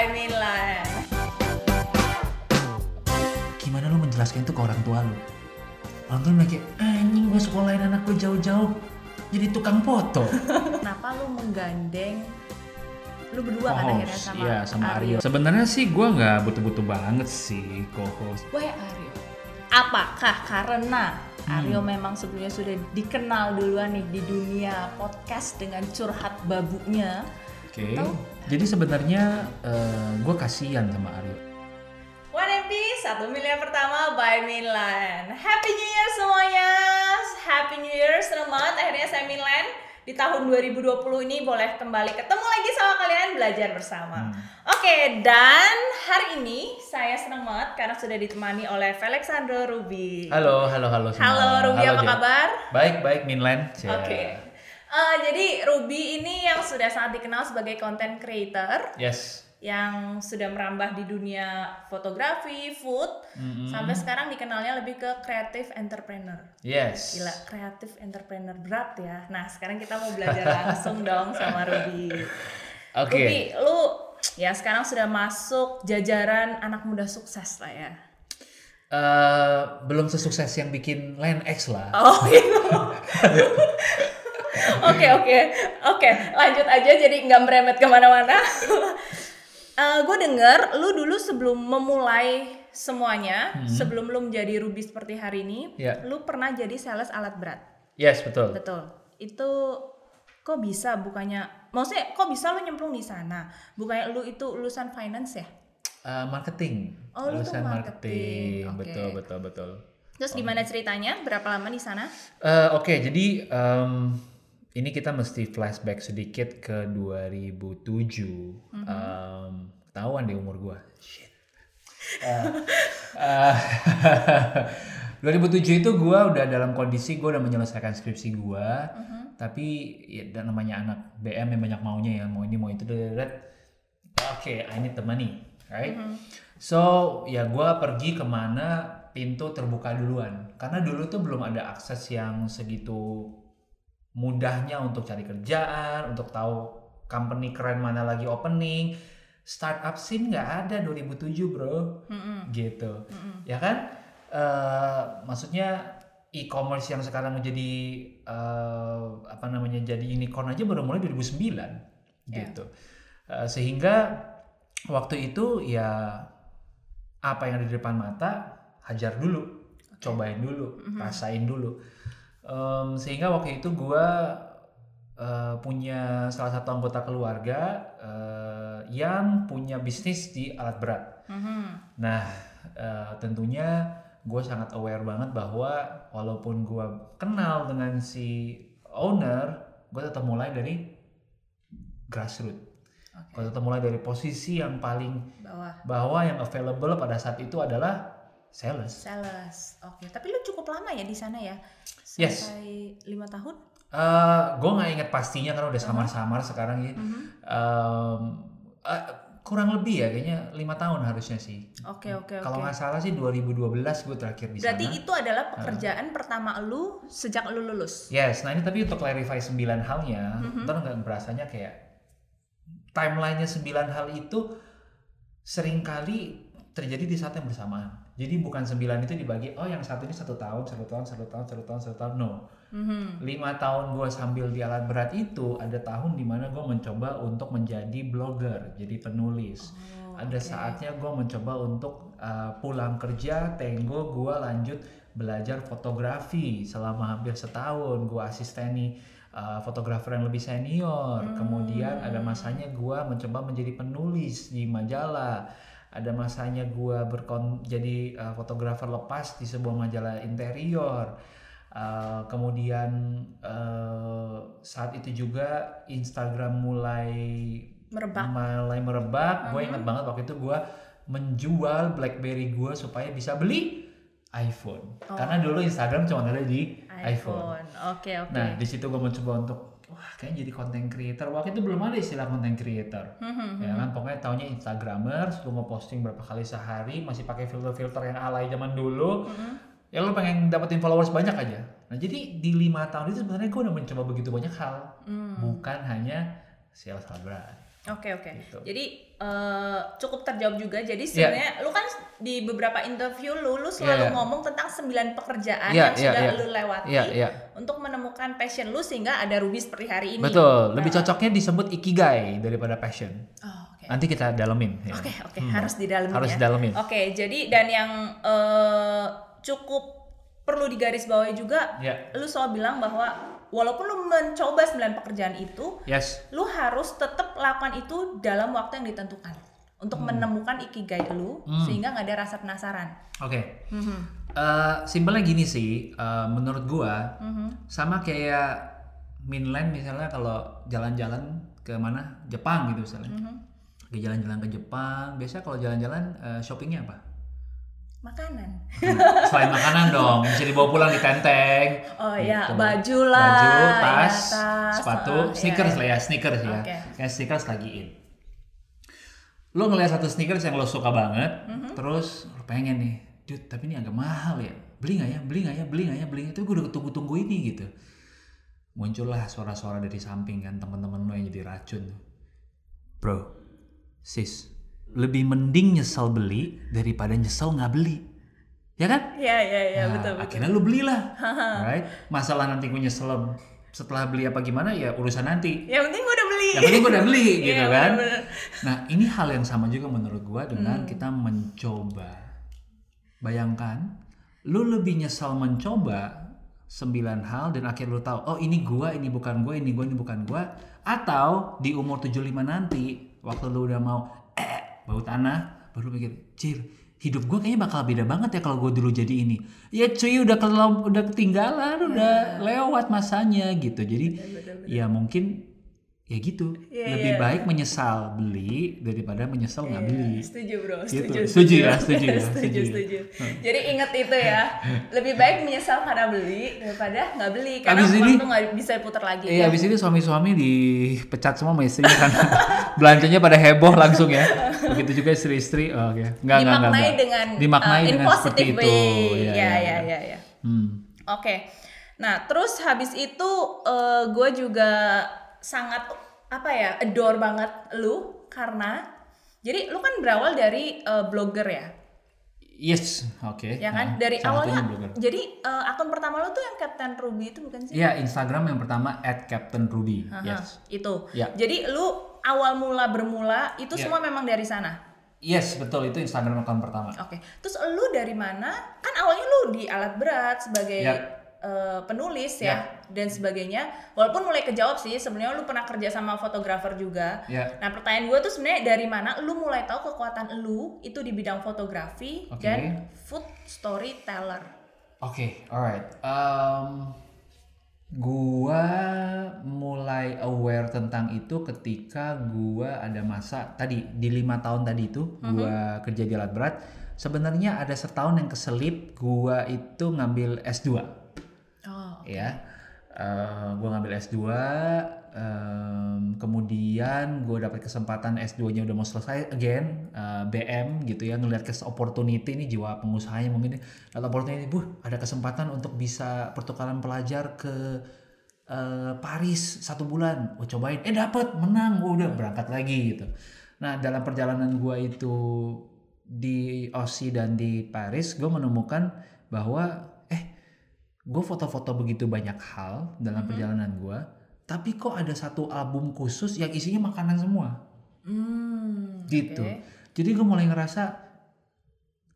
by Milan. Gimana lu menjelaskan itu ke orang tua lu? Orang tua kayak, anjing gue sekolahin anak gue jauh-jauh jadi tukang foto. Kenapa lu menggandeng lu berdua kan akhirnya Co-host, sama Iya, sama Aryo. Sebenarnya sih gue nggak butuh-butuh banget sih co-host. Wah Aryo. Apakah karena Hmm. Aryo memang sebelumnya sudah dikenal duluan nih di dunia podcast dengan curhat babunya? Oke. Atau- Jadi sebenarnya gue kasihan sama Aryo. One MP, satu miliar pertama by Milan. Happy New Year semuanya. Happy New Year, seneng banget akhirnya saya Milan di tahun 2020 ini boleh kembali ketemu lagi sama kalian belajar bersama. Oke, dan hari ini saya senang banget karena sudah ditemani oleh Alexander Ruby. Halo, halo, halo semua. Halo Ruby, apa Jen. kabar? Baik, baik, Minland. Oke. Eh, jadi Ruby ini yang sudah sangat dikenal sebagai content creator Yes. yang sudah merambah di dunia fotografi, food, sampai sekarang dikenalnya lebih ke creative entrepreneur. Yes. Gila, creative entrepreneur berat ya. Nah, sekarang kita mau belajar langsung dong sama Ruby. Oke. Ruby, lu ya sekarang sudah masuk jajaran anak muda sukses lah ya. Eh, belum sesukses yang bikin Line X lah. Oh gitu. Oke oke oke lanjut aja jadi nggak meremet ke mana-mana. gue denger lu dulu sebelum memulai semuanya, sebelum lu menjadi Ruby seperti hari ini, Iya. lu pernah jadi sales alat berat. Yes, betul. Betul. Itu kok bisa bukannya maksudnya kok bisa lu nyemplung di sana? Bukannya lu itu lulusan finance ya? Eh, marketing. Oh, Lulusan marketing. Oke. Betul, betul, betul. Terus gimana ceritanya? Berapa lama di sana? Eh, Oke, jadi em, ini kita mesti flashback sedikit ke 2007. Mhm. Em, ketahuan deh umur gua. Shit. Eh, eh, 2007 itu gua udah dalam kondisi gua udah menyelesaikan skripsi gua. Mhm. Tapi ya dan namanya anak BM yang banyak maunya ya, mau ini mau itu. Oke, I need the money, right? Mhm. So ya gue pergi ke mana pintu terbuka duluan karena dulu tuh belum ada akses yang segitu mudahnya untuk cari kerjaan untuk tahu company keren mana lagi opening. Startup scene nggak ada 2007 bro. Mm-mm. gitu. Mm-mm. ya kan? Eh, maksudnya e-commerce yang sekarang menjadi eh, apa namanya jadi unicorn aja baru mulai 2009 gitu. Eh, sehingga waktu itu ya apa yang ada di depan mata hajar dulu. Cobain dulu. Rasain dulu Em, sehingga waktu itu gua eh, punya salah satu anggota keluarga eh, yang punya bisnis di alat berat Mhm. Nah, eh, tentunya gue sangat aware banget bahwa walaupun gue kenal dengan si owner, gue tetap mulai dari grassroots. Oke. Gue tetap mulai dari posisi yang paling Bawah. bawah yang available pada saat itu adalah sales. Sales. Oke, tapi lu cukup lama ya di sana ya? Yes. Sampai lima tahun? Eh, gue nggak inget pastinya karena udah samar-samar sekarang ya. Em, eh, kurang lebih ya kayaknya lima tahun harusnya sih. Oke, oke, oke. Kalau nggak salah sih 2012 gue terakhir di Berarti sana. itu adalah pekerjaan pertama lu sejak lu lulus. Yes, nah ini tapi untuk clarify 9 halnya, Mhm. ntar nggak berasanya kayak timelinenya 9 hal itu sering kali terjadi di saat yang bersamaan. Jadi bukan 9 itu dibagi, oh yang satu ini satu tahun, satu tahun, satu tahun, satu tahun, satu tahun, no. Mhm. Lima tahun gue sambil di alat berat itu, ada tahun di mana gue mencoba untuk menjadi blogger, jadi penulis. Oh, Ada oke. saatnya gue mencoba untuk uh, pulang kerja, tenggo gue lanjut belajar fotografi selama hampir setahun. Gue asisteni uh, fotografer yang lebih senior. Kemudian ada masanya gue mencoba menjadi penulis di majalah. Ada masanya gue berkon jadi uh, fotografer lepas di sebuah majalah interior. Uh, kemudian uh, saat itu juga Instagram mulai Merebak. mulai merebak. Gue ingat banget waktu itu gue menjual BlackBerry gue supaya bisa beli iPhone. Karena dulu Instagram cuma ada di iPhone. iPhone. Oke, oke. Nah di situ gue mencoba untuk wah kayaknya jadi content creator. Waktu itu belum ada istilah content creator. Mhm. Ya kan pokoknya taunya Instagramers, lu ngeposting berapa kali sehari, masih pakai filter-filter yang alay zaman dulu. Mhm. Ya lu pengen dapetin followers banyak aja. Nah jadi di lima tahun itu sebenarnya gue udah mencoba begitu banyak hal, Hmm. bukan hanya sales alat berat. Oke oke. Gitu. Jadi eh, cukup terjawab juga. Jadi Iya. sebenarnya lu kan di beberapa interview lu lu selalu Iya, iya. ngomong tentang sembilan pekerjaan Iya, yang iya, sudah iya. lu lewati Iya, iya. untuk menemukan passion lu sehingga ada Ruby seperti hari ini. Betul, lebih Nah. cocoknya disebut ikigai daripada passion. Oh, oke. Nanti kita dalemin. ya. Oke oke Hmm. harus didalemin Harus ya. didalemin. Oke jadi dan yang eh, cukup perlu digarisbawahi juga, Ya. lu selalu bilang bahwa walaupun lu mencoba sembilan pekerjaan itu, Yes. lu harus tetap lakukan itu dalam waktu yang ditentukan untuk menemukan ikigai lu Hmm. sehingga nggak ada rasa penasaran. Oke. Mhm. Eh, simpelnya gini sih, eh, menurut gua Mhm. sama kayak mainland misalnya kalau jalan-jalan ke mana Jepang gitu misalnya. Mhm. Ke jalan-jalan ke Jepang, biasa kalau jalan-jalan eh, shoppingnya apa? Makanan. Makanan. Selain makanan dong, bisa dibawa pulang di tenteng. Oh ya Gitu. baju lah. Baju, ya, tas, tas, sepatu, oh, sneakers iya, lah ya, sneakers ya. Kayak sneakers lagi in. Lo ngeliat satu sneakers yang lo suka banget, Mhm. terus lo pengen nih, dude tapi ini agak mahal ya. Beli nggak ya? Beli nggak ya? Beli nggak ya? Beli nggak? Tapi gue udah tunggu-tunggu ini gitu. Muncullah suara-suara dari samping kan teman-teman lo yang jadi racun. Bro, sis, lebih mending nyesel beli daripada nyesel nggak beli. Ya kan? Iya iya iya Nah, betul betul. Akhirnya lu belilah, right? Masalah nanti gue nyesel setelah beli apa gimana ya urusan nanti. Yang penting gua udah beli. Yang penting gue udah beli gitu Iya, kan. bener-bener. Nah ini hal yang sama juga menurut gue Hmm. dengan kita mencoba. Bayangkan, lu lebih nyesal mencoba sembilan hal dan akhirnya lu tahu, oh ini gua, ini bukan gua, ini gua, ini bukan gua. Atau di umur 75 nanti, waktu lu udah mau bau tanah, baru mikir, cir, hidup gua kayaknya bakal beda banget ya kalau gua dulu jadi ini. Ya cuy udah kelam, udah ketinggalan, udah lewat masanya gitu. Jadi ya mungkin ya gitu. Iya, Lebih iya. baik menyesal beli daripada menyesal nggak beli. Setuju bro, Gitu. setuju. Setuju ya, setuju ya, setuju, setuju ya. setuju. Jadi inget itu ya, lebih baik menyesal karena beli daripada nggak beli karena Abis uang ini- tuh nggak bisa putar lagi. Iya, habis ini suami-suami dipecat semua sama istrinya karena belanjanya pada heboh langsung ya. Begitu juga istri-istri. Oh, Oke, enggak enggak enggak. Dimaknai enggak. dengan dimaknai uh, dengan seperti positive itu. way. Iya, Ya, iya, ya, ya, ya. Hmm. Oke. Nah, terus habis itu gue juga sangat apa ya, adore banget lu karena jadi lu kan berawal dari eh, blogger ya. Yes, oke. Ya kan? Nah, Dari awalnya jadi eh, akun pertama lu tuh yang Captain Ruby itu bukan sih? Iya, Instagram yang pertama @captainruby. Yes. Itu. Ya. Jadi lu awal mula bermula itu Ya. semua memang dari sana. Yes, betul itu Instagram account pertama. Oke. Terus lu dari mana? Kan awalnya lu di alat berat sebagai Ya. eh, penulis ya dan sebagainya. Walaupun mulai kejawab sih sebenarnya lu pernah kerja sama fotografer juga. Ya. Nah, pertanyaan gue tuh sebenarnya dari mana lu mulai tahu kekuatan lu itu di bidang fotografi Oke. dan food storyteller. Oke, alright. Um, gua mulai aware tentang itu ketika gua ada masa tadi di lima tahun tadi itu gua kerja di alat berat. Sebenarnya ada setahun yang keselip gua itu ngambil S2 Oh. ya. Eh, gua ngambil S2 em, kemudian gue dapat kesempatan S2-nya udah mau selesai again eh, BM gitu ya ngelihat kes opportunity ini jiwa pengusahanya mungkin lihat opportunity bu ada kesempatan untuk bisa pertukaran pelajar ke eh, Paris satu bulan. Gue cobain eh dapat menang. Gue udah berangkat lagi gitu. Nah dalam perjalanan gue itu di Aussie dan di Paris gue menemukan bahwa eh gue foto-foto begitu banyak hal dalam perjalanan gue tapi kok ada satu album khusus yang isinya makanan semua Hmm, gitu oke. jadi gue mulai ngerasa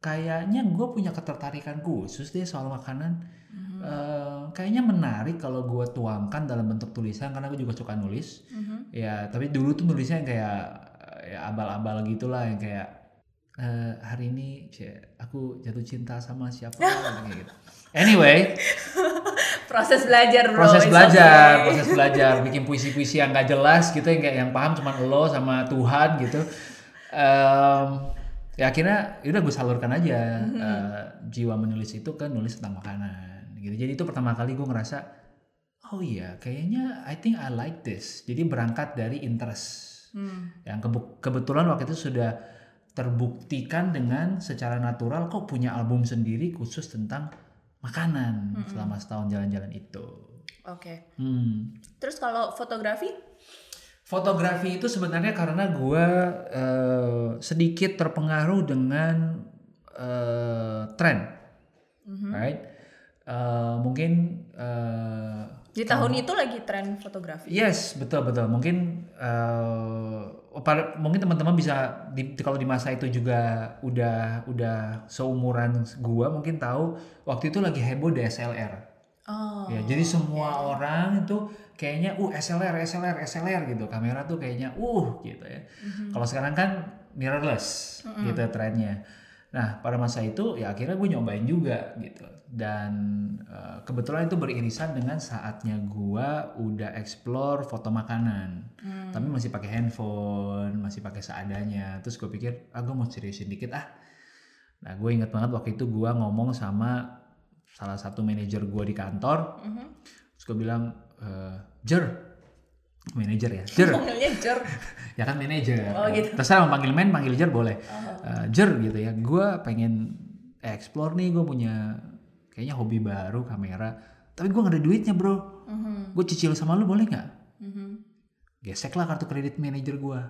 kayaknya gue punya ketertarikan khusus deh soal makanan Mhm. Eh, kayaknya menarik kalau gue tuangkan dalam bentuk tulisan karena gue juga suka nulis Mhm. ya tapi dulu tuh nulisnya yang kayak ya abal-abal gitulah yang kayak eh, hari ini aku jatuh cinta sama siapa kayak gitu anyway Proses belajar bro. proses belajar okay. proses belajar bikin puisi-puisi yang gak jelas gitu yang kayak yang paham cuma lo sama Tuhan gitu Em, ya akhirnya udah gue salurkan aja Mm-hmm. eh, jiwa menulis itu ke nulis tentang makanan gitu jadi itu pertama kali gue ngerasa oh iya kayaknya I think I like this jadi berangkat dari interest Hmm. yang kebe- kebetulan waktu itu sudah terbuktikan dengan secara natural kok punya album sendiri khusus tentang makanan selama setahun jalan-jalan itu. Oke. Hmm. Terus kalau fotografi? Fotografi itu sebenarnya karena gua eh, sedikit terpengaruh dengan eh, tren, Mhm. right? Eh, mungkin eh, Di tahun itu lagi tren fotografi. Yes, betul betul. Mungkin eh, pada- mungkin teman-teman bisa di, kalau di masa itu juga udah udah seumuran gua mungkin tahu waktu itu lagi heboh DSLR. Oh. Ya, jadi semua orang itu kayaknya uh SLR SLR SLR gitu. Kamera tuh kayaknya uh gitu ya. Mhm. Kalau sekarang kan mirrorless gitu trennya. Nah pada masa itu ya akhirnya gue nyobain juga gitu. Dan eh, kebetulan itu beririsan dengan saatnya gue udah explore foto makanan. Hmm. Tapi masih pakai handphone, masih pakai seadanya. Terus gue pikir, ah gue mau seriusin dikit ah. Nah gue inget banget waktu itu gue ngomong sama salah satu manajer gue di kantor. Mhm. Terus gue bilang, eh, Jer, manajer ya, Jer. Panggilnya Jer. ya kan manajer. Oh, gitu. Terserah mau panggil man, panggil Jer boleh. Oh. Eh, Jer gitu ya, gue pengen explore nih, gue punya kayaknya hobi baru kamera. Tapi gue gak ada duitnya bro. Mhm. Gue cicil sama lu boleh nggak? Mhm. Gesek lah kartu kredit manajer gue.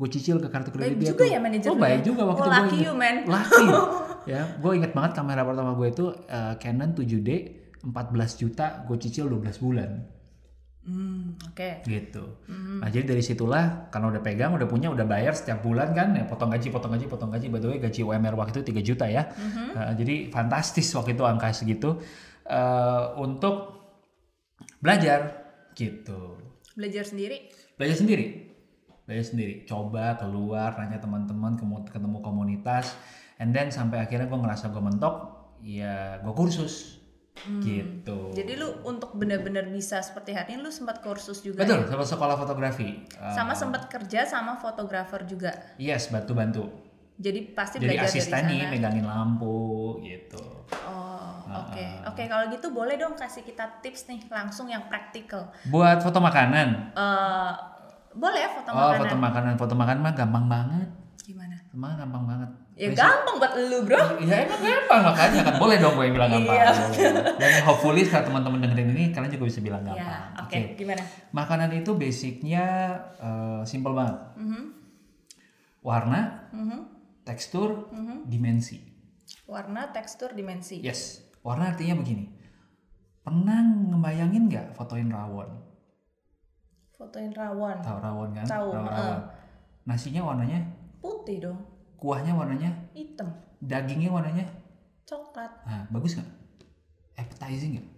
Gue cicil ke kartu kredit Baik dia juga tuh. ya manajer Oh baik ya? juga waktu Oh, itu gue lucky you, man. Laki. ya, gue inget banget kamera pertama gue itu eh, Canon 7D 14 juta, gue cicil 12 bulan Hmm, oke. gitu. Mhm. Nah jadi dari situlah karena udah pegang, udah punya, udah bayar setiap bulan kan ya potong gaji, potong gaji, potong gaji. By the way gaji UMR waktu itu 3 juta ya. Mhm. Nah, jadi fantastis waktu itu angka segitu eh, untuk belajar gitu. Belajar sendiri. Belajar sendiri. Belajar sendiri. Coba keluar, nanya teman-teman, ketemu komunitas, and then sampai akhirnya gue ngerasa gue mentok, ya gue kursus gitu. Hmm. Jadi lu untuk benar-benar bisa seperti hari ini lu sempat kursus juga Betul, ya? sama sekolah fotografi. Eh, Sama sempat kerja sama fotografer juga. Yes, bantu-bantu. Jadi pasti Jadi belajar asisten dari nih, sana. megangin lampu gitu. Oh, oke. Oke, kalau gitu boleh dong kasih kita tips nih langsung yang praktikal. Buat foto makanan. Eh boleh ya foto oh, makanan. foto makanan. Foto makanan mah gampang banget. Gimana? Emang gampang banget. Ya Prinsip- gampang buat lu, Bro. Ya emang gampang makanya kan boleh dong gue yang bilang gampang. Iya. Dan hopefully setelah teman-teman dengerin ini kalian juga bisa bilang gampang. Ya, oke. Gimana? Makanan itu basicnya eh, simple banget. Mhm. Warna, Mhm. tekstur, Mhm. dimensi. Warna, tekstur, dimensi. Yes. Warna artinya begini. Pernah ngebayangin nggak fotoin rawon? Fotoin rawon. Tahu rawon kan? Tahu, rawon. heeh. Nasinya warnanya, Putih dong. Kuahnya warnanya, Hitam. dagingnya warnanya, Coklat. nah, bagus nggak? Appetizing nggak?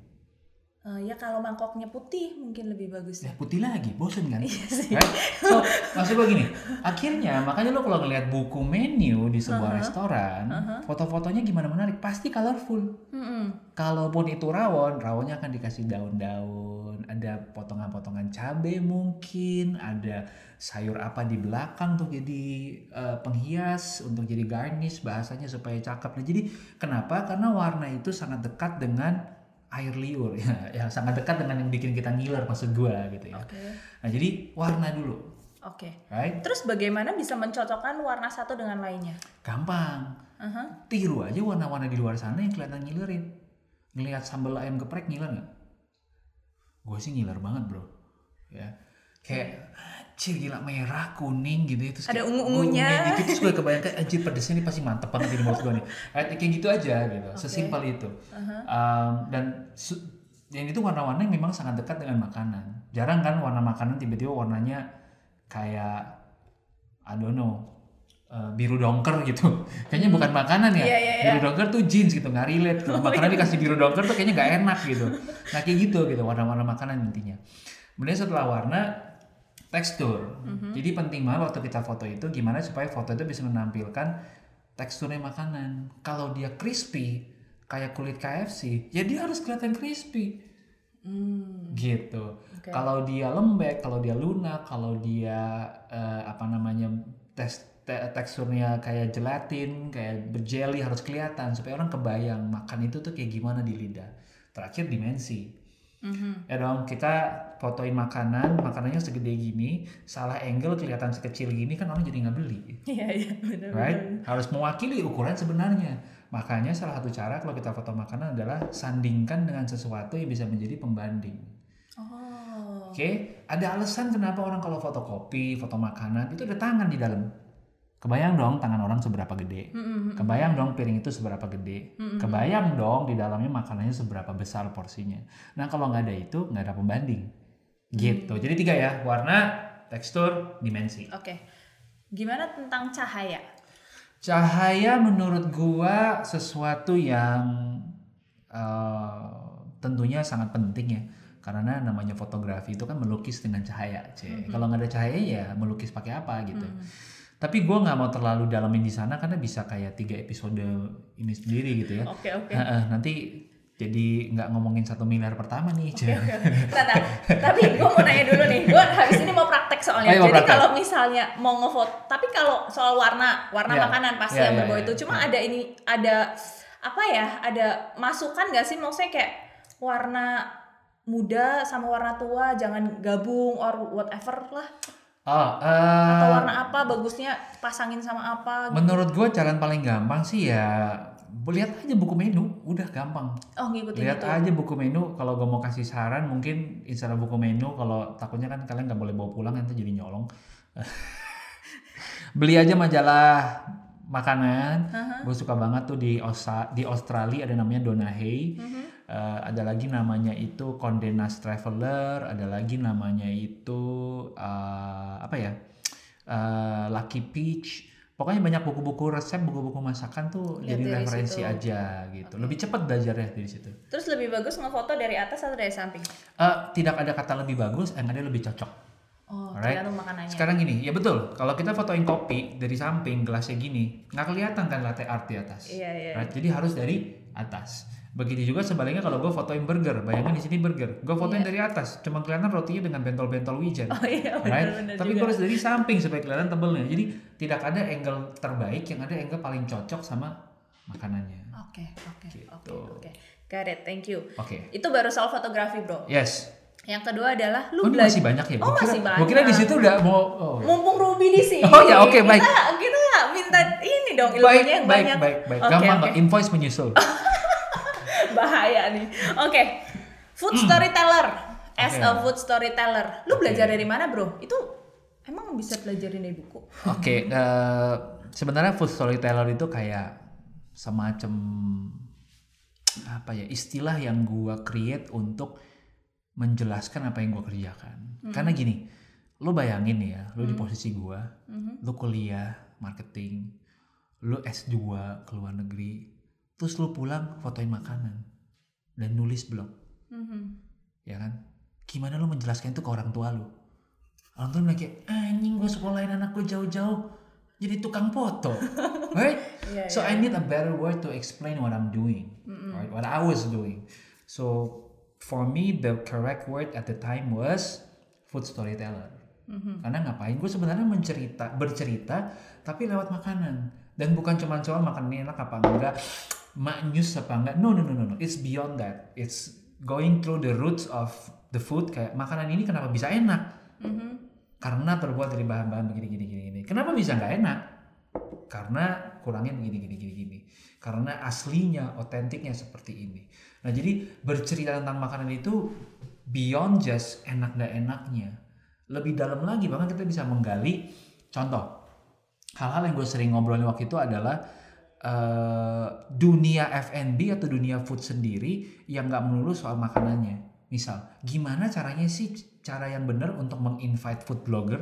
Eh, ya kalau mangkoknya putih mungkin lebih bagus Ya ya. putih lagi, bosen kan? Iya sih. Right? So, maksud gue gini, akhirnya makanya lo kalau ngeliat buku menu di sebuah Uh-huh. restoran, Uh-huh. foto-fotonya gimana menarik, pasti colorful. Mm-mm. Kalaupun itu rawon, rawonnya akan dikasih daun-daun, ada potongan-potongan cabai mungkin, ada sayur apa di belakang untuk jadi eh, penghias, untuk jadi garnish bahasanya supaya cakep. Nah, jadi kenapa? Karena warna itu sangat dekat dengan air liur ya, ya sangat dekat dengan yang bikin kita ngiler maksud gua gitu ya. Oke. Nah, jadi warna dulu, Oke. right? Terus bagaimana bisa mencocokkan warna satu dengan lainnya? Gampang. Aha. Tiru aja warna-warna di luar sana yang kelihatan ngilerin. Ngelihat sambal ayam geprek ngiler nggak? Gue sih ngiler banget bro. Ya, kayak anjir gila merah kuning gitu ya terus Ada ungu-ungunya. ungunya dikit terus gue kebayangkan anjir pedesnya ini pasti mantep banget di mulut gue nih. Kayak kayak gitu aja gitu sesimpel itu. Aha. Um, dan yang itu warna-warna yang memang sangat dekat dengan makanan. Jarang kan warna makanan tiba-tiba warnanya kayak I don't know uh, biru dongker gitu. Kayaknya bukan makanan ya. Iya, iya, iya. biru dongker tuh jeans gitu nggak relate. Kalau makanan dikasih biru dongker tuh kayaknya nggak enak gitu. Nah kayak gitu gitu warna-warna makanan intinya. Kemudian setelah warna tekstur Mhm. jadi penting banget waktu kita foto itu gimana supaya foto itu bisa menampilkan teksturnya makanan kalau dia crispy kayak kulit KFC ya dia harus kelihatan crispy Hmm. gitu Oke. kalau dia lembek kalau dia lunak kalau dia eh, apa namanya tes te- teksturnya kayak gelatin kayak berjeli harus kelihatan supaya orang kebayang makan itu tuh kayak gimana di lidah terakhir dimensi Mhm. ya dong kita fotoin makanan makanannya segede gini salah angle kelihatan sekecil gini kan orang jadi nggak beli Iya iya benar. right harus mewakili ukuran sebenarnya makanya salah satu cara kalau kita foto makanan adalah sandingkan dengan sesuatu yang bisa menjadi pembanding Oh. Oke, ada alasan kenapa orang kalau fotokopi, foto makanan itu ada tangan di dalam. Kebayang dong tangan orang seberapa gede. Kebayang dong piring itu seberapa gede. Kebayang dong di dalamnya makanannya seberapa besar porsinya. Nah kalau nggak ada itu nggak ada pembanding. Gitu. Jadi tiga ya, warna, tekstur, dimensi. Oke. Gimana tentang cahaya? Cahaya menurut gua sesuatu yang eh, tentunya sangat penting ya. Karena namanya fotografi itu kan melukis dengan cahaya, C. Kalau nggak ada cahaya ya melukis pakai apa gitu. Tapi gua nggak mau terlalu dalamin di sana karena bisa kayak tiga episode ini sendiri gitu ya. Oke oke. Heeh, nanti jadi nggak ngomongin satu miliar pertama nih. Nah, nah, tapi gue mau nanya dulu nih, gue habis ini mau praktek soalnya. Ayo, Jadi praktek. kalau misalnya mau ngefoto, tapi kalau soal warna, warna Ya. makanan pasti Ya, yang ya, berbau ya. itu. Cuma Ya. ada ini, ada apa ya? Ada masukan gak sih? Maksudnya kayak warna muda sama warna tua jangan gabung or whatever lah. Oh, Atau eh, warna apa bagusnya pasangin sama apa? gitu. menurut gua jalan paling gampang sih ya lihat aja buku menu, udah gampang. Oh ngikutin Lihat itu. aja buku menu. Kalau gue mau kasih saran, mungkin Instagram buku menu. Kalau takutnya kan kalian nggak boleh bawa pulang, nanti jadi nyolong. Beli aja majalah makanan. Aha. Gue suka banget tuh di Osa, di Australia ada namanya Donahue. Mhm. Eh, ada lagi namanya itu Condé Nast Traveler. Ada lagi namanya itu eh, apa ya? Eh, Lucky Peach. Pokoknya banyak buku-buku resep, buku-buku masakan tuh Lihat jadi referensi situ. aja gitu. Lebih cepat belajarnya dari situ. Terus lebih bagus ngefoto dari atas atau dari samping? Eh, tidak ada kata lebih bagus, yang ada lebih cocok. Oh, tergantung makanannya. Sekarang gini, ya betul. Kalau kita fotoin kopi dari samping gelasnya gini, nggak kelihatan kan latte art di atas. Iya, iya. Right? Jadi harus dari atas. Begitu juga sebaliknya kalau gue fotoin burger, bayangkan di sini burger, gue fotoin Iya. dari atas, cuma kelihatan rotinya dengan bentol-bentol wijen. Oh iya, Right? benar-benar Tapi gue harus dari samping supaya kelihatan tebelnya. Jadi tidak ada angle terbaik, yang ada angle paling cocok sama makanannya. Oke, oke, Gitu. oke, oke. Got it, thank you. Oke. Itu baru soal fotografi, bro. Yes. Yang kedua adalah Oh, lu belajar. masih banyak ya? Oh, Gua kira, masih gua kira di banyak. situ udah mau. Oh, ya. Mumpung Ruby di sini. Oh, ya, oke, baik. Kita, kita minta ini dong baik, ilmunya yang baik, banyak. baik, baik. Oke, Gampang oke. kok, invoice menyusul. Bahaya nih. Oke. Food storyteller. As Oke. a food storyteller. Lu belajar Oke. dari mana, bro? Itu emang bisa pelajarin dari buku? Oke, eh, sebenarnya food storyteller itu kayak semacam apa ya istilah yang gua create untuk menjelaskan apa yang gua kerjakan. Karena gini, lu bayangin ya, lu di posisi gua, Mhm. lu kuliah marketing, lu S2 ke luar negeri, terus lu pulang fotoin makanan. Dan nulis blog. Mhm. ya kan? Gimana lu menjelaskan itu ke orang tua lu? Orang tua bilang kayak anjing gue sekolahin anak gue jauh-jauh. Jadi tukang foto. Right? Iya, so iya. I need a better word to explain what I'm doing right? What I was doing. So for me the correct word at the time was food storyteller. Mhm. karena ngapain? Gue sebenarnya mencerita bercerita tapi lewat makanan. Dan bukan cuma soal makan ini enak apa enggak maknyus apa enggak? No no no no no. It's beyond that. It's going through the roots of the food. Kayak makanan ini kenapa bisa enak? Mhm. karena terbuat dari bahan-bahan begini gini gini gini. Kenapa bisa nggak enak? Karena kurangnya begini gini gini gini. Karena aslinya otentiknya seperti ini. Nah jadi bercerita tentang makanan itu beyond just enak nggak enaknya. Lebih dalam lagi bahkan kita bisa menggali contoh hal-hal yang gue sering ngobrolin waktu itu adalah eh, dunia F&B atau dunia food sendiri yang nggak melulu soal makanannya misal gimana caranya sih cara yang benar untuk menginvite food blogger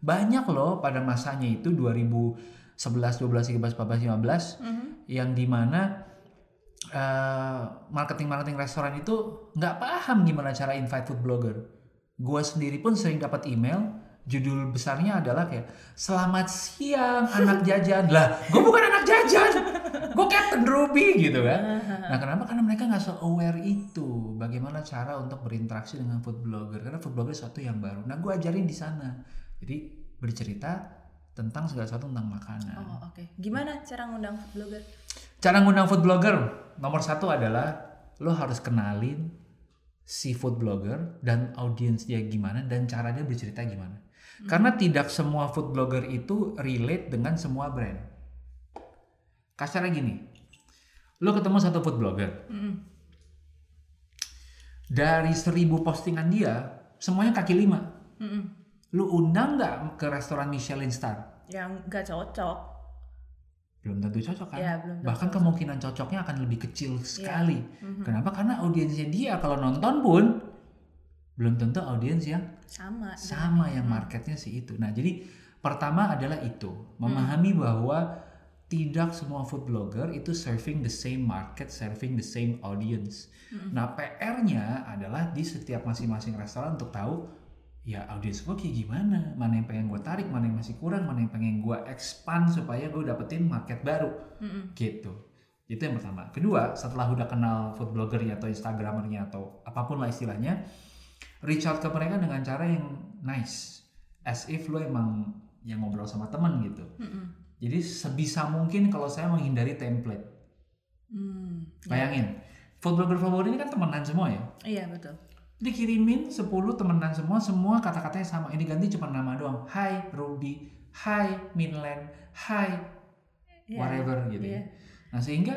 banyak loh pada masanya itu 2011, 12, 13, 14, 15 Mhm. yang di mana eh, marketing-marketing restoran itu nggak paham gimana cara invite food blogger. Gua sendiri pun sering dapat email judul besarnya adalah kayak selamat siang anak jajan. Lah gue bukan anak jajan. Gue Captain Ruby gitu kan. Nah kenapa? Karena mereka nggak so aware itu bagaimana cara untuk berinteraksi dengan food blogger. Karena food blogger sesuatu yang baru. Nah gue ajarin di sana. Jadi bercerita tentang segala sesuatu tentang makanan. Oh, oke. Gimana cara ngundang food blogger? Cara ngundang food blogger nomor satu adalah lo harus kenalin si food blogger dan audiens dia gimana dan cara dia bercerita gimana. Karena tidak semua food blogger itu relate dengan semua brand. Kasarnya gini, lo ketemu satu food blogger Mhm. dari seribu postingan dia semuanya kaki lima. Mm-mm. Lu undang nggak ke restoran Michelin star? Yang nggak cocok. Belum tentu cocok kan? Ya, belum tentu Bahkan cocok. kemungkinan cocoknya akan lebih kecil sekali. Mhm. Kenapa? Karena audiensnya dia kalau nonton pun belum tentu audiens yang Sama. sama yang Hmm. marketnya sih itu. Nah, jadi pertama adalah itu, memahami bahwa tidak semua food blogger itu serving the same market, serving the same audience. Mm-mm. Nah, PR-nya adalah di setiap masing-masing restoran untuk tahu ya audiens gue kayak gimana, mana yang pengen gue tarik, mana yang masih kurang, mana yang pengen gue expand supaya gue dapetin market baru Mm-mm. gitu. Itu yang pertama. Kedua, setelah udah kenal food bloggernya atau instagramernya atau apa pun lah istilahnya, reach out ke mereka dengan cara yang nice, as if lo emang yang ngobrol sama temen gitu. Mm-mm. Jadi sebisa mungkin kalau saya menghindari template. Hmm. Bayangin, food blogger food blogger ini kan temenan semua ya. Iya betul. Dikirimin 10 temenan semua, semua kata-katanya sama. Ini ganti cuma nama doang. Hai Ruby, Hai Minland, Hai Iya. whatever gitu. Iya. ya. Nah sehingga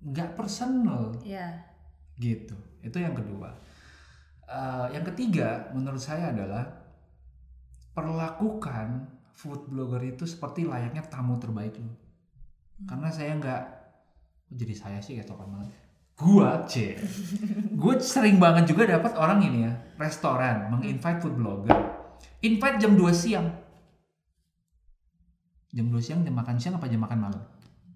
nggak personal Iya. gitu. Itu yang kedua. Eh, yang ketiga menurut saya adalah perlakukan food blogger itu seperti layaknya tamu terbaik lo. Karena saya nggak jadi saya sih topan banget. Gua c, gue sering banget juga dapat orang ini ya restoran menginvite food blogger, invite jam 2 siang. Jam 2 siang jam makan siang apa jam makan malam?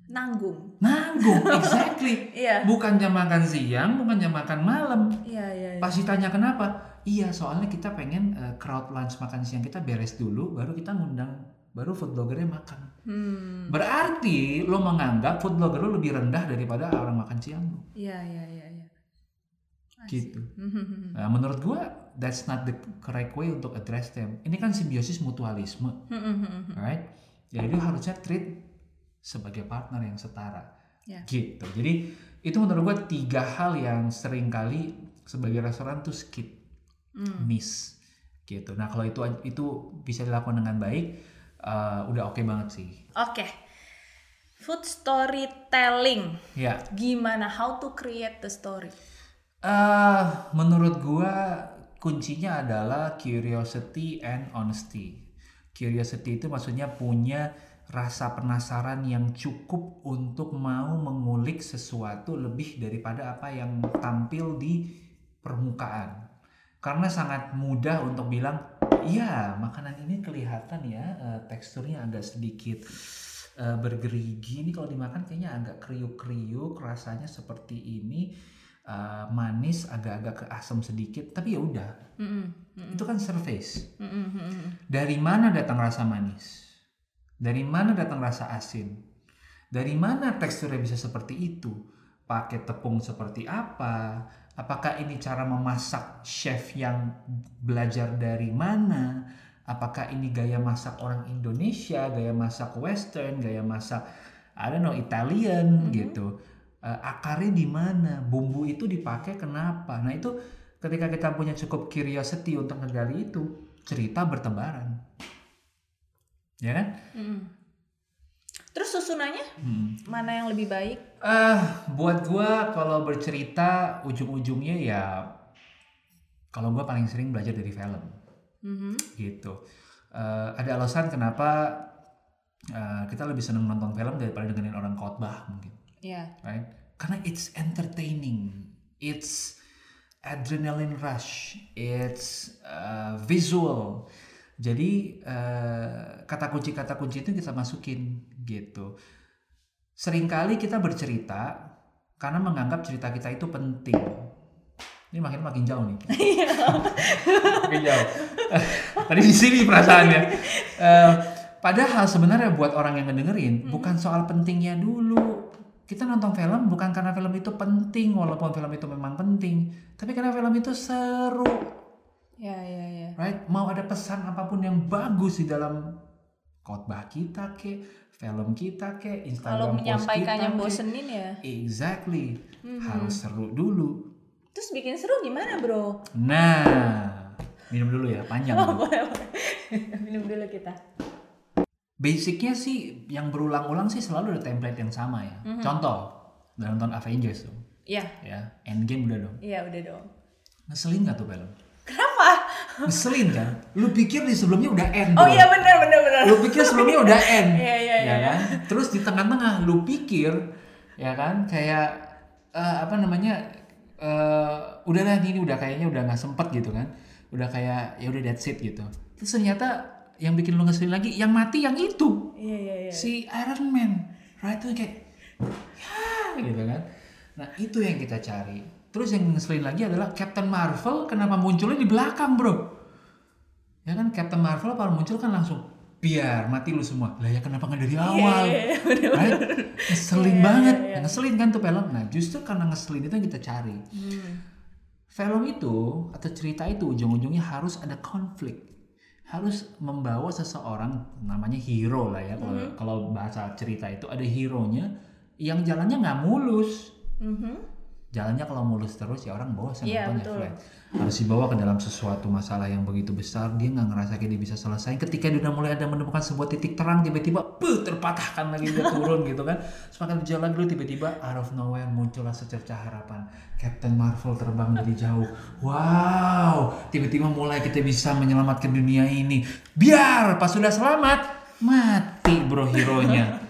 Nanggung. Nanggung, exactly. Iya. Bukan jam makan siang, bukan jam makan malam. Iya iya. iya. Pas ditanya kenapa? Iya, soalnya kita pengen eh, crowd lunch makan siang kita beres dulu, baru kita ngundang, baru food bloggernya makan. Hmm. Berarti lo menganggap food blogger lo lebih rendah daripada orang makan siang lo. Iya iya iya. iya. Gitu. Nah, menurut gua that's not the correct way untuk address them. Ini kan simbiosis mutualisme, Mhm. right? Jadi harusnya treat sebagai partner yang setara. Ya. Gitu. Jadi itu menurut gua tiga hal yang sering kali sebagai restoran tuh skip. Hmm. miss gitu. Nah kalau itu itu bisa dilakukan dengan baik, eh, udah oke banget sih. Oke. Food storytelling. Ya, Gimana how to create the story? eh menurut gua kuncinya adalah curiosity and honesty. Curiosity itu maksudnya punya rasa penasaran yang cukup untuk mau mengulik sesuatu lebih daripada apa yang tampil di permukaan. Karena sangat mudah untuk bilang, iya makanan ini kelihatan ya eh, teksturnya agak sedikit eh, bergerigi. Ini kalau dimakan kayaknya agak kriuk-kriuk, rasanya seperti ini, eh, manis, agak-agak ke asam sedikit. Tapi ya udah, Mhm. Mhm. itu kan surface. Mhm. Mhm. Dari mana datang rasa manis? Dari mana datang rasa asin? Dari mana teksturnya bisa seperti itu? Pakai tepung seperti apa? Apakah ini cara memasak chef yang belajar dari mana? Apakah ini gaya masak orang Indonesia, gaya masak Western, gaya masak I don't know Italian Mhm. gitu? Eh, akarnya di mana? Bumbu itu dipakai kenapa? Nah itu ketika kita punya cukup curiosity untuk ngegali itu, cerita bertebaran. Ya kan? Mhm. Terus susunannya Hmm. mana yang lebih baik? Eh, buat gua kalau bercerita ujung-ujungnya ya kalau gua paling sering belajar dari film Mhm. gitu. Eh, ada alasan kenapa eh, kita lebih seneng nonton film daripada dengerin orang khotbah mungkin, Iya. right? Karena it's entertaining, it's adrenaline rush, it's uh, visual. Jadi eh, kata kunci kata kunci itu kita masukin gitu. Seringkali kita bercerita karena menganggap cerita kita itu penting. Ini makin makin jauh nih. makin jauh. Tadi di sini perasaannya. Eh, padahal sebenarnya buat orang yang ngedengerin bukan soal pentingnya dulu. Kita nonton film bukan karena film itu penting walaupun film itu memang penting, tapi karena film itu seru Ya ya ya. right? Mau ada pesan apa pun yang bagus di dalam khotbah kita ke, film kita ke, Kalau Instagram post menyampaikan kita ke. bosenin ya. Exactly. Mhm. Harus seru dulu. Terus bikin seru gimana bro? Nah, minum dulu ya, panjang. Oh, boleh, boleh. Minum dulu kita. Basicnya sih yang berulang-ulang sih selalu ada template yang sama ya. Mhm. Contoh, udah nonton Avengers tuh, Iya, ya. Endgame udah dong. iya udah dong. Ngeselin gak tuh film? Kenapa? ngeselin kan? Lu pikir di sebelumnya udah end Oh iya benar benar benar. lu pikir sebelumnya udah end. Iya, iya, ya iya. kan? Terus di tengah-tengah lu pikir ya kan? Kayak eh, apa namanya eh udah lah ini udah kayaknya udah nggak sempet gitu kan? Udah kayak ya udah that's it gitu. Terus ternyata yang bikin lu ngeselin lagi yang mati yang itu. Iya iya iya. si Iron Man. Right? Tuh kayak ya gitu kan? Nah itu yang kita cari terus yang ngeselin lagi adalah Captain Marvel kenapa munculnya di belakang bro ya kan Captain Marvel kalau muncul kan langsung biar mati lu semua lah ya kenapa nggak dari awal Iya, iya, bener. right? ngeselin Iya, banget iya, iya. ngeselin kan tuh film nah justru karena ngeselin itu yang kita cari Hmm. film itu atau cerita itu ujung-ujungnya harus ada konflik harus membawa seseorang namanya hero lah ya kalau Mm-hmm. kalau bahasa cerita itu ada hero-nya yang jalannya nggak mulus Mhm. Jalannya kalau mulus terus ya orang bosan nontonnya betul. flat. Harus dibawa ke dalam sesuatu masalah yang begitu besar dia nggak ngerasa kayak dia bisa selesai. Ketika dia udah mulai ada menemukan sebuah titik terang tiba-tiba terpatahkan lagi dia turun gitu kan. Semakin berjalan dulu tiba-tiba out of nowhere muncullah secercah harapan. Captain Marvel terbang dari jauh. Wow tiba-tiba mulai kita bisa menyelamatkan dunia ini. Biar pas sudah selamat mati bro hero nya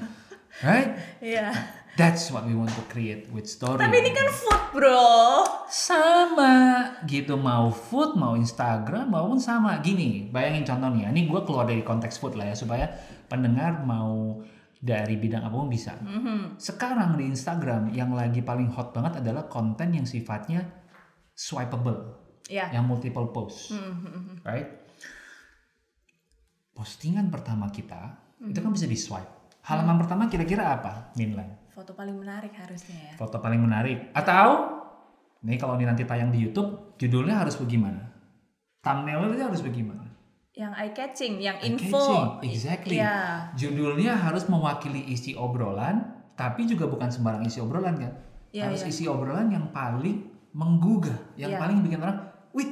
right? Iya. That's what we want to create with story. Tapi ini kan food, Bro. sama gitu mau food mau Instagram maupun sama. Gini bayangin contohnya. Ini gue keluar dari konteks food lah ya supaya pendengar mau dari bidang apa pun bisa. Mhm. sekarang di Instagram yang lagi paling hot banget adalah konten yang sifatnya swipeable. Iya. yang multiple post. Mhm. right? Postingan pertama kita itu kan bisa di swipe. Halaman pertama kira-kira apa Minlan Foto paling menarik harusnya ya. foto paling menarik atau nih kalau ini nanti tayang di YouTube judulnya harus bagaimana thumbnailnya harus bagaimana Yang eye catching, yang Eye info. catching, exactly. Iya. judulnya harus mewakili isi obrolan tapi juga bukan sembarang isi obrolan kan Iya, harus iya. isi obrolan yang paling menggugah yang Iya. paling bikin orang wih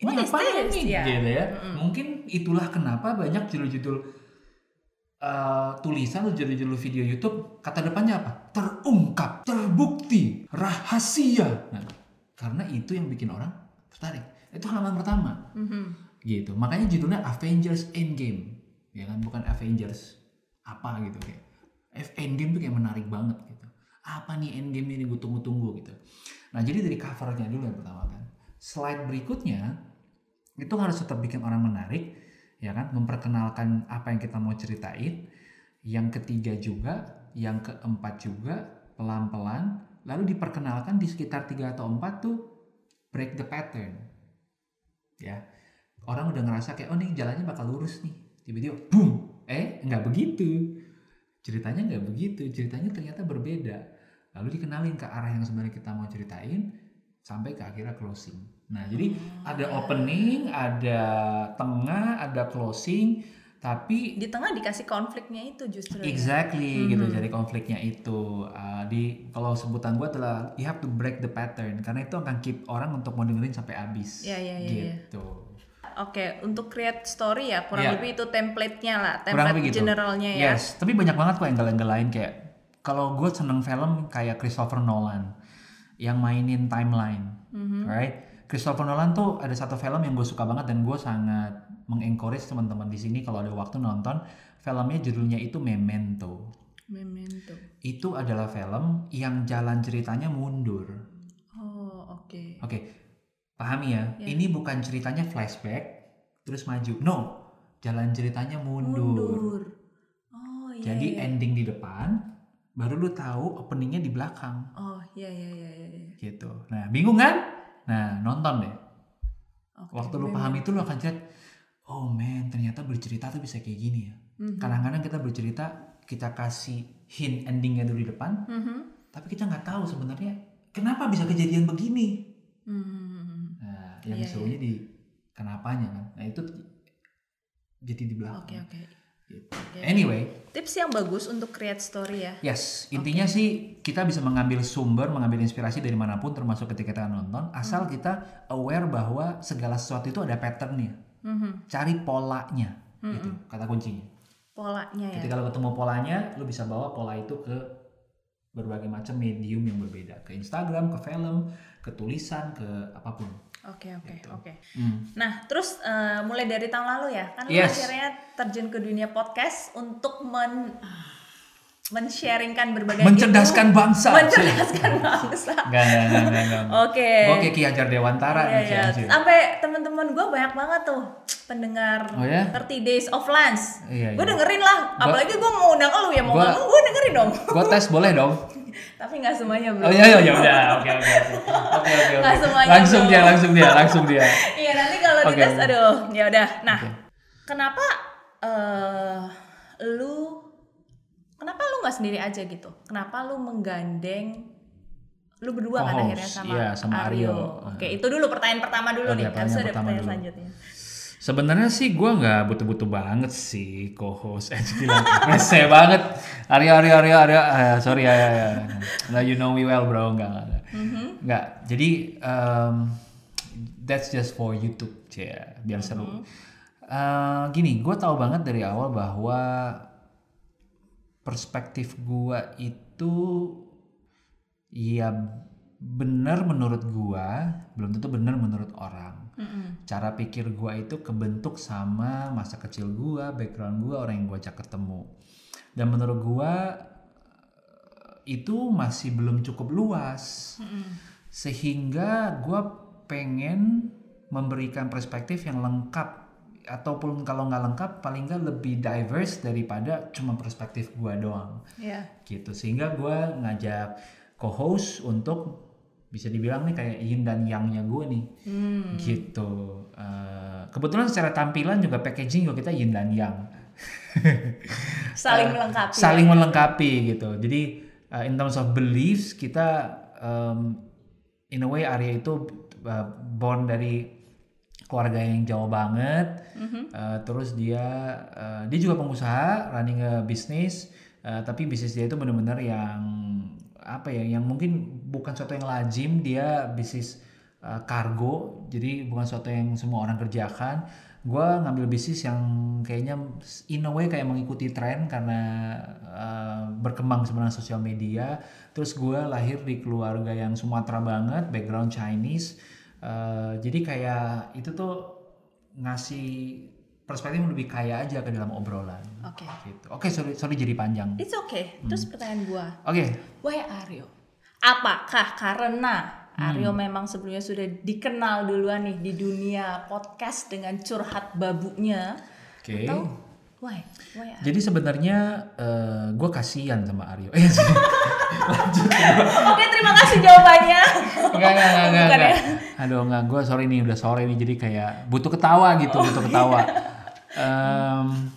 ini What apa this?" nih Iya. gitu ya mungkin itulah kenapa banyak judul-judul uh, tulisan atau judul-judul video YouTube kata depannya apa terungkap terbukti rahasia. Nah, karena itu yang bikin orang tertarik. Itu halaman pertama. Mhm. gitu. Makanya judulnya Avengers Endgame. Ya kan? Bukan Avengers apa gitu kayak F Endgame tuh kayak menarik banget gitu. Apa nih Endgame ini? Gue tunggu-tunggu gitu. Nah jadi dari covernya dulu yang pertama kan. Slide berikutnya itu harus tetap bikin orang menarik ya kan? Memperkenalkan apa yang kita mau ceritain. Yang ketiga juga yang keempat juga pelan-pelan lalu diperkenalkan di sekitar tiga atau empat tuh break the pattern. Ya orang udah ngerasa kayak oh nih jalannya bakal lurus nih. Tiba-tiba boom! Eh nggak begitu. Ceritanya nggak begitu ceritanya ternyata berbeda. Lalu dikenalin ke arah yang sebenarnya kita mau ceritain sampai ke akhirnya closing. Nah jadi ada opening ada tengah ada closing tapi Di tengah dikasih konfliknya itu justru. ya. Exactly Mhm. gitu jadi konfliknya itu Uh, di kalau sebutan gue adalah you have to break the pattern karena itu akan keep orang untuk mau dengerin sampai habis Iya, iya, iya, iya. gitu Oke, untuk create story ya kurang Iya. lebih itu template-nya lah, template gitu generalnya ya. yes tapi banyak banget kok angle-angle lain kayak kalau gue seneng film kayak Christopher Nolan yang mainin timeline Mhm. right Christopher Nolan tuh ada satu film yang gue suka banget dan gue sangat mengencourage teman-teman di sini kalau ada waktu nonton filmnya judulnya itu Memento Memento. itu adalah film yang jalan ceritanya mundur. Oh, oke. Oke, pahami ya. Ya. Ini bukan ceritanya flashback terus maju. No, jalan ceritanya mundur. Mundur. Oh, iya. Jadi iya. ending di depan, baru lu tahu openingnya di belakang, Oh, iya iya iya iya. iya. gitu. Nah, bingung kan? Nah, nonton deh. Oke, Waktu lu paham itu lu akan chat, oh man, ternyata bercerita tuh bisa kayak gini ya. Mhm. Kadang-kadang kita bercerita, kita kasih hint endingnya dulu di depan, Mhm. tapi kita nggak tahu sebenarnya kenapa bisa kejadian begini. Mhm. Nah, yang Iya, serunya di kenapanya kan. Nah, itu jadi di belakang. Oke oke. Gitu. Oke. Anyway, Tips yang bagus untuk create story ya. yes, intinya sih kita bisa mengambil sumber, mengambil inspirasi dari mana pun termasuk ketika kita nonton, asal Hmm. kita aware bahwa segala sesuatu itu ada patternnya. Mhm. Cari polanya, gitu. Mm-mm. Kata kuncinya. Polanya ya. Ketika lo ketemu polanya, lo bisa bawa pola itu ke berbagai macam medium yang berbeda, ke Instagram, ke film, ke tulisan, ke apa pun. Oke oke Gitu. oke. Hmm. Nah terus eh, mulai dari tahun lalu ya kan Yes. akhirnya terjun ke dunia podcast untuk men men-sharingkan berbagai Mencerdaskan ilmu. bangsa. mencerdaskan bangsa. Enggak, enggak, enggak, enggak, enggak. Oke. Kayak Ki Hajar Dewantara Iya, nih, iya. anjir. Sampai teman-teman gue banyak banget tuh pendengar Oh, ya? 30 Days of Lunch. Iya, Gue iya. dengerin lah. Apalagi gue mau undang lu ya mau Gua- ngomong gue dengerin dong. Gue tes boleh dong? Tapi nggak semuanya belum. Oh iya iya ya udah. Oke oke oke. Oke oke Nggak oke. semuanya Langsung belum. dia, langsung dia, langsung dia. Iya nanti kalau Oke. dites aduh ya udah. Nah, Oke. kenapa eh lu kenapa lu nggak sendiri aja gitu? Kenapa lu menggandeng lu berdua kan Co-host, akhirnya sama, iya, sama Aryo. Oke, itu dulu pertanyaan pertama dulu Oke, nih. itu ada pertama pertanyaan dulu. selanjutnya. Sebenarnya sih gue nggak butuh-butuh banget sih co-host. Eh, gila, rese banget. Aryo, Aryo, Aryo, Aryo. Eh, sorry ya, ya, ya. Nah, you know me well, bro. Nggak, nggak, nggak. Nggak. Jadi um, that's just for YouTube, ya, biar seru. Eh, gini, gue tahu banget dari awal bahwa perspektif gue itu ya benar menurut gue, belum tentu benar menurut orang Mm-mm. cara pikir gua itu kebentuk sama masa kecil gua, background gua, orang yang gua ajak ketemu. Dan menurut gua itu masih belum cukup luas. Mm-mm. Sehingga gua pengen memberikan perspektif yang lengkap ataupun kalau nggak lengkap paling nggak lebih diverse daripada cuma perspektif gua doang Iya. gitu sehingga gua ngajak co-host untuk bisa dibilang nih kayak yin dan yangnya gue nih Hmm. gitu Eh, kebetulan secara tampilan juga packaging juga kita yin dan yang Saling melengkapi. saling melengkapi gitu jadi uh, in terms of beliefs kita um, in a way Arya itu uh, born dari keluarga yang jauh banget. Mhm. Uh, terus dia uh, dia juga pengusaha running a bisnis uh, tapi bisnis dia itu benar-benar yang apa ya yang mungkin bukan sesuatu yang lazim. Dia bisnis uh, kargo. Jadi bukan sesuatu yang semua orang kerjakan. Gue ngambil bisnis yang kayaknya in a way kayak mengikuti tren karena uh, berkembang sebenarnya sosial media. Terus gue lahir di keluarga yang Sumatera banget background Chinese Uh, jadi kayak itu tuh ngasih perspektif lebih kaya aja ke dalam obrolan. Oke. Gitu. Oke, sorry, sorry jadi panjang. It's okay. Terus pertanyaan gua, Oke, why Aryo? Apakah karena Aryo memang sebelumnya sudah dikenal duluan nih di dunia podcast dengan curhat babunya? oke. Atau why? Why? Jadi sebenarnya gue kasihan sama Aryo. Oke, terima kasih jawabannya. Enggak, enggak, enggak, enggak, ya? enggak. Aduh, enggak. Gue sorry nih, udah sore nih. Jadi kayak butuh ketawa gitu, butuh ketawa. Um,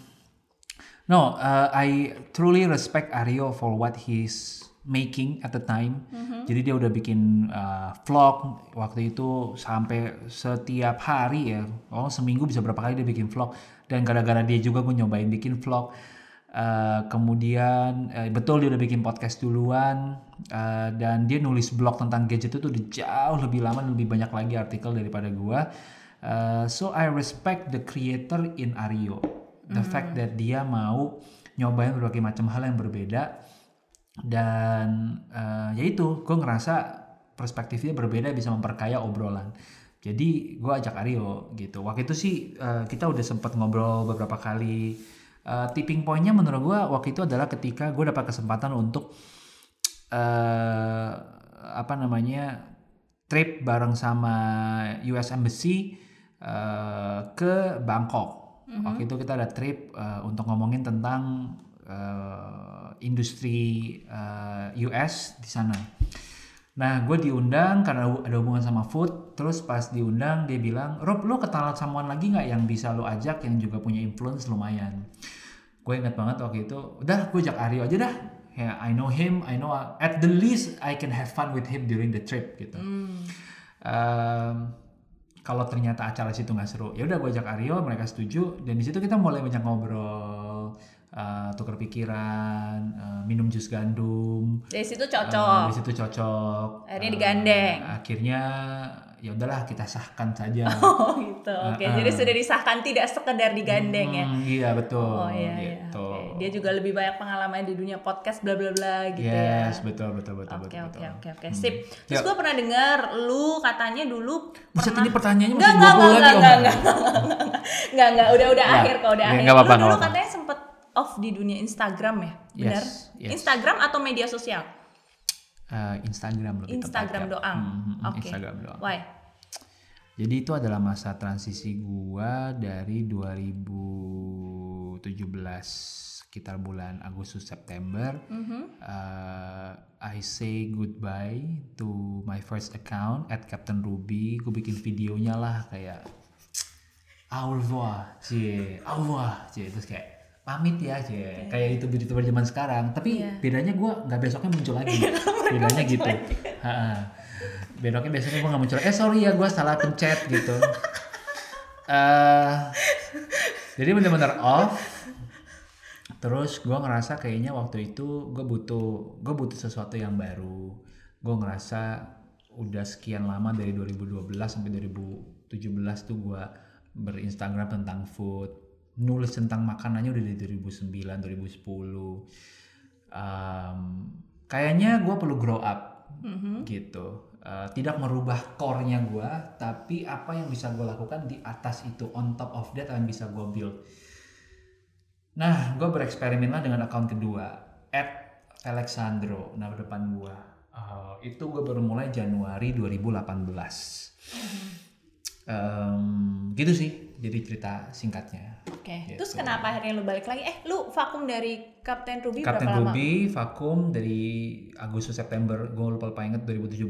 no, uh, I truly respect Aryo for what he's making at the time. Jadi dia udah bikin uh, vlog waktu itu sampai setiap hari ya. Oh, seminggu bisa berapa kali dia bikin vlog. Dan gara-gara dia juga gue nyobain bikin vlog. Uh, kemudian eh, betul dia udah bikin podcast duluan uh, dan dia nulis blog tentang gadget itu udah jauh lebih lama dan lebih banyak lagi artikel daripada gua. Uh, so I respect the creator in Ario. The fact that dia mau nyobain berbagai macam hal yang berbeda dan uh, ya itu gue ngerasa perspektifnya berbeda bisa memperkaya obrolan. Jadi gue ajak Aryo gitu. Waktu itu sih uh, kita udah sempat ngobrol beberapa kali. Uh, tipping pointnya menurut gue waktu itu adalah ketika gue dapat kesempatan untuk uh, apa namanya trip bareng sama US Embassy uh, ke Bangkok. Waktu itu kita ada trip uh, untuk ngomongin tentang uh, industri uh, US di sana. Nah, gue diundang karena ada hubungan sama food. Terus pas diundang dia bilang, Rob, lo kenalan someone lagi nggak yang bisa lo ajak yang juga punya influence lumayan. Gue ingat banget waktu itu, udah gue ajak Aryo aja dah. Ya, I know him, I know at the least I can have fun with him during the trip gitu. Um, kalau ternyata acara situ nggak seru, ya udah gue ajak Aryo, mereka setuju, dan di situ kita mulai banyak ngobrol, uh, tukar pikiran, uh, minum jus gandum, Dari situ Uh, cocok. di situ cocok. Akhirnya Uh, digandeng. akhirnya ya udahlah kita sahkan saja. Oh gitu. Oke, Uh-uh. jadi sudah disahkan tidak sekedar digandeng ya. Hmm, iya betul. Oh iya, iya. gitu. Oke. Dia juga lebih banyak pengalaman di dunia podcast bla bla bla gitu ya. yes, betul betul betul Oke betul. oke betul. oke oke Hmm. sip. Terus gue pernah dengar lu katanya dulu Buset, pernah ini pertanyaannya masih enggak, 20 enggak, lagi enggak, Om. enggak, enggak, enggak, udah udah Ya, akhir kok, udah ya, akhir. enggak apa-apa, lu dulu katanya sempet off di dunia Instagram ya, benar? Yes, yes. Instagram atau media sosial? Eh, Instagram lebih Instagram tepatnya. doang. Hmm, hmm, Oke. Instagram doang. Why? Jadi itu adalah masa transisi gua dari 2017 sekitar bulan Agustus September. Mhm. Uh, I say goodbye to my first account at Captain Ruby. Gue bikin videonya lah kayak au revoir, cie, au revoir, cie. Terus kayak pamit ya, cie. Kayak itu youtuber zaman sekarang. Tapi Iya. bedanya gue nggak besoknya muncul lagi. bedanya gitu. Bedoknya besoknya gue nggak muncul. Eh sorry ya, gue salah pencet gitu. Eh, jadi bener-bener off. Terus gue ngerasa kayaknya waktu itu gue butuh gue butuh sesuatu yang baru. Gue ngerasa udah sekian lama dari 2012 sampai 2017 tuh gue berinstagram tentang food, nulis tentang makanannya udah dari 2009, 2010. Um, kayaknya gue perlu grow up Mhm. gitu. Uh, tidak merubah core-nya gue, tapi apa yang bisa gue lakukan di atas itu, on top of that yang bisa gue build. Nah, gue bereksperimen lah dengan akun kedua, at Alexandro, nama depan gue. Uh, itu gue baru mulai Januari 2018. Em, gitu sih, jadi cerita singkatnya. Oke. Gitu. Terus kenapa akhirnya lu balik lagi? Eh, lu vakum dari Kapten Ruby Kapten berapa lama? Ruby vakum dari Agustus September gue lupa lupa inget 2017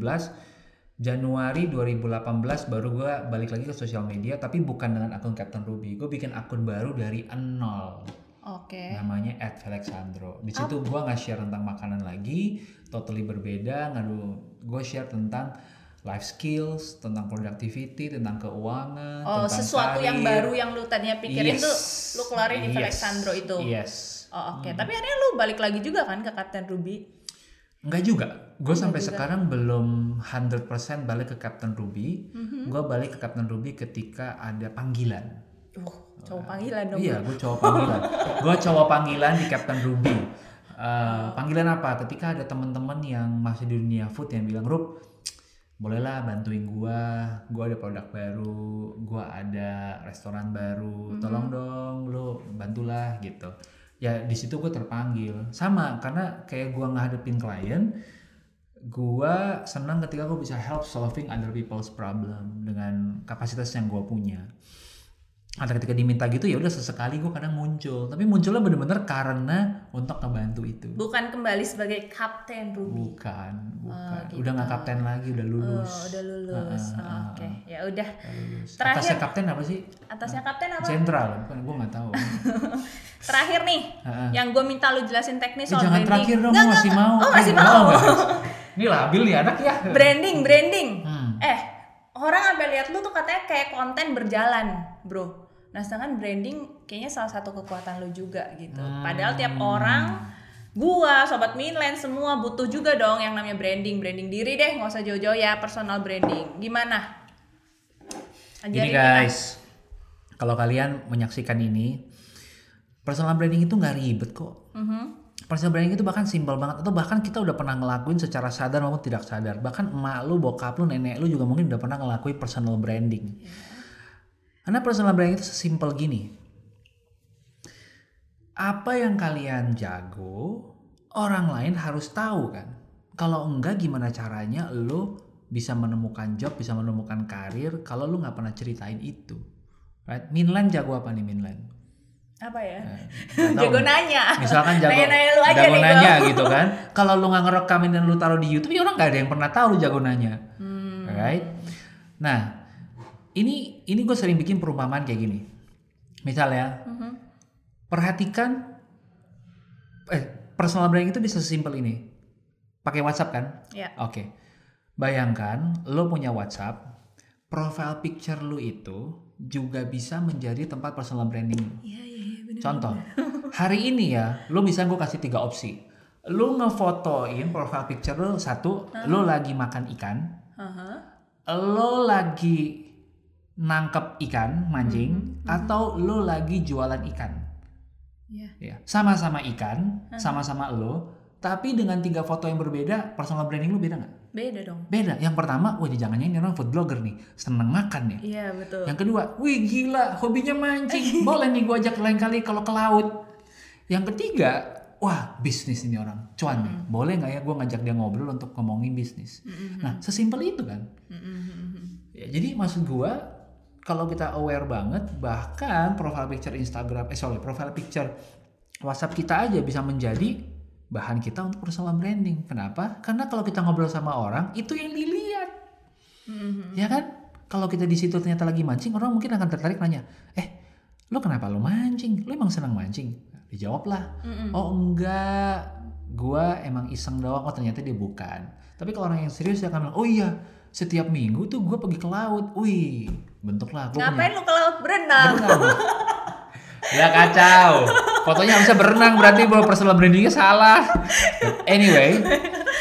Januari 2018 baru gue balik lagi ke sosial media tapi bukan dengan akun Captain Ruby gue bikin akun baru dari nol Oke. namanya @alexandro di situ gue nggak share tentang makanan lagi totally berbeda ngadu gue share tentang life skills tentang productivity tentang keuangan Oh, tentang sesuatu yang karir. baru yang lu tadinya pikirin Yes. tuh lu keluarin di Yes. Alexandro itu. yes Oh, oke. Tapi akhirnya lu balik lagi juga kan ke Kapten Ruby? Enggak juga. Gue sampai juga. sekarang belum 100% balik ke Captain Ruby. Mhm. Gue balik ke Captain Ruby ketika ada panggilan. Oh, cowok panggilan dong. Iya, gue cowok panggilan. gue cowok panggilan di Captain Ruby. Eh, panggilan apa? Ketika ada teman-teman yang masih di dunia food yang bilang, Rup, bolehlah bantuin gue. Gue ada produk baru, gue ada restoran baru. Tolong dong, lu bantulah gitu. Ya di situ gue terpanggil. Sama karena kayak gue ngadepin klien, gue senang ketika gue bisa help solving other people's problem dengan kapasitas yang gue punya. Ada ketika diminta gitu ya udah sesekali gue kadang muncul, tapi munculnya bener-bener karena untuk ngebantu itu. Bukan kembali sebagai Kapten Ruby. Bukan, bukan. gitu. Udah nggak kapten lagi, udah lulus. Oh, udah lulus. Ah, ah, Oh, Oke, ya udah. Terakhir. Atasnya kapten apa sih? Atasnya Kapten apa? Jenderal, bukan? Gue nggak tahu. Terakhir nih, Heeh. yang gue minta lu jelasin teknis Eh, soal jangan branding. terakhir dong, Nggak, masih nggak. mau. Oh, masih Eh, mau. nggak? Ini labil nih anak ya. branding, branding. Hmm. Eh, orang sampai lihat lu tuh katanya kayak konten berjalan, bro. Nah, sedangkan branding kayaknya salah satu kekuatan lu juga gitu. Hmm. Padahal tiap orang, gua, sobat Minland semua butuh juga dong yang namanya branding, branding diri deh, nggak usah jauh-jauh ya, personal branding. Gimana? Ajarin kita. guys, kalau kalian menyaksikan ini, personal branding itu nggak ribet kok. Mhm. Personal branding itu bahkan simpel banget atau bahkan kita udah pernah ngelakuin secara sadar maupun tidak sadar. Bahkan emak lu, bokap lu, nenek lu juga mungkin udah pernah ngelakuin personal branding. Karena personal branding itu sesimpel gini. Apa yang kalian jago, orang lain harus tahu kan. Kalau enggak gimana caranya lu bisa menemukan job, bisa menemukan karir kalau lu nggak pernah ceritain itu. Right? Minland jago apa nih Minland? Apa ya? Tahu. Jago nanya. misalkan jago Nanya-nanya lu aja jago nih, nanya gua. gitu kan kalau lu nggak ngerekamin dan lu taruh di YouTube ya orang nggak ada yang pernah tahu lu jago nanya Hmm. right nah ini ini gue sering bikin perumpamaan kayak gini misalnya Mhm. perhatikan eh personal branding itu bisa sesimpel ini pakai WhatsApp kan Ya. oke bayangkan lo punya WhatsApp profile picture lu itu juga bisa menjadi tempat personal branding. Iya, iya, iya, bener. Contoh, hari ini ya, lu bisa gue kasih tiga opsi. Lu ngefotoin profile picture lu satu, lu lagi makan ikan, Aha. lo lagi nangkep ikan mancing Mhm, mhm. atau lo lagi jualan ikan? Iya. ya sama-sama ikan sama-sama lo tapi dengan tiga foto yang berbeda personal branding lo beda nggak? Beda dong. beda. Yang pertama wah jangan ini orang food blogger nih. Seneng makan ya. Iya, betul. yang kedua wih gila hobinya mancing. Boleh nih gue ajak lain kali kalau ke laut. Yang ketiga wah bisnis ini orang. Cuan nih. Boleh nggak ya gue ngajak dia ngobrol untuk ngomongin bisnis? Mm-mm. nah sesimpel itu kan. Mm-mm. Ya, jadi maksud gua kalau kita aware banget bahkan profile picture Instagram eh sorry profile picture WhatsApp kita aja bisa menjadi bahan kita untuk personal branding. Kenapa? Karena kalau kita ngobrol sama orang itu yang dilihat, Mm-mm. ya kan? Kalau kita di situ ternyata lagi mancing, orang mungkin akan tertarik nanya, eh, lo kenapa lo mancing? Lo emang senang mancing? Dijawab lah, Mm-mm. oh enggak, gua emang iseng doang. Oh ternyata dia bukan. Tapi kalau orang yang serius dia akan bilang, oh iya, setiap minggu tuh gue pergi ke laut. Wih, bentuklah. Gua punya Ngapain lu ke laut berenang? berenang. ya kacau. Fotonya harusnya berenang berarti bahwa personal brandingnya salah. Anyway,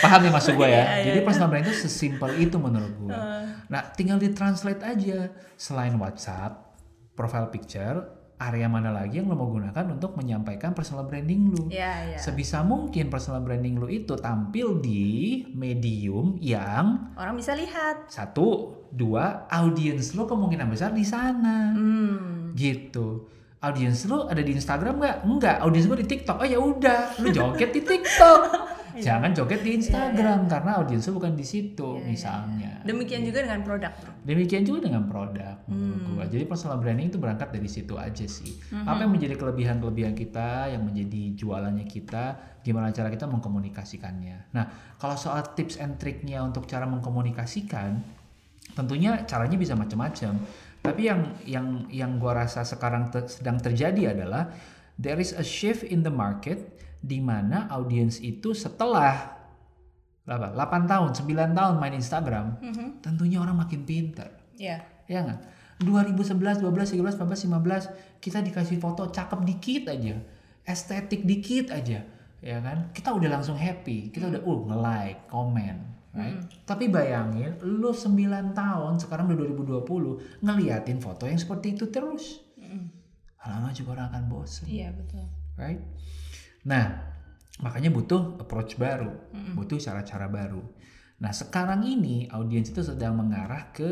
paham nih maksud gue ya. Iya, iya, Jadi iya. personal branding itu sesimpel itu menurut gue. Eh, Nah, tinggal ditranslate aja. Selain WhatsApp, profile picture, area mana lagi yang lo mau gunakan untuk menyampaikan personal branding lu. Iya, iya. Sebisa mungkin personal branding lu itu tampil di medium yang Orang bisa lihat. satu, dua, audiens lu kemungkinan besar di sana. Hmm. Gitu. Audiens lu ada di Instagram nggak? Enggak. Audiens gua di TikTok. Oh ya udah, lu joget di TikTok. Jangan joget di Instagram karena audiens lu bukan di situ Iya, iya, misalnya. Demikian juga dengan produk. Demikian juga dengan produk menurut Hmm. gua. Jadi personal branding itu berangkat dari situ aja sih. Mhm. Apa yang menjadi kelebihan-kelebihan kita, yang menjadi jualannya kita, gimana cara kita mengkomunikasikannya. Nah, kalau soal tips and triknya untuk cara mengkomunikasikan, tentunya caranya bisa macam-macam. Tapi yang yang yang gua rasa sekarang te- sedang terjadi adalah there is a shift in the market di mana audiens itu setelah berapa? 8 tahun, 9 tahun main Instagram, Mhm. tentunya orang makin pinter. Iya. Ya nggak? 2011, 12, 13, 14, 15 kita dikasih foto cakep dikit aja, estetik dikit aja, ya kan? Kita udah langsung happy, kita udah uh nge-like, komen, right? Tapi bayangin, lu 9 tahun sekarang udah 2020 ngeliatin foto yang seperti itu terus, Lama juga orang akan bosen, Iya, betul. right? Nah, makanya butuh approach baru, Mm-mm. butuh cara-cara baru. Nah, sekarang ini audiens itu sedang mengarah ke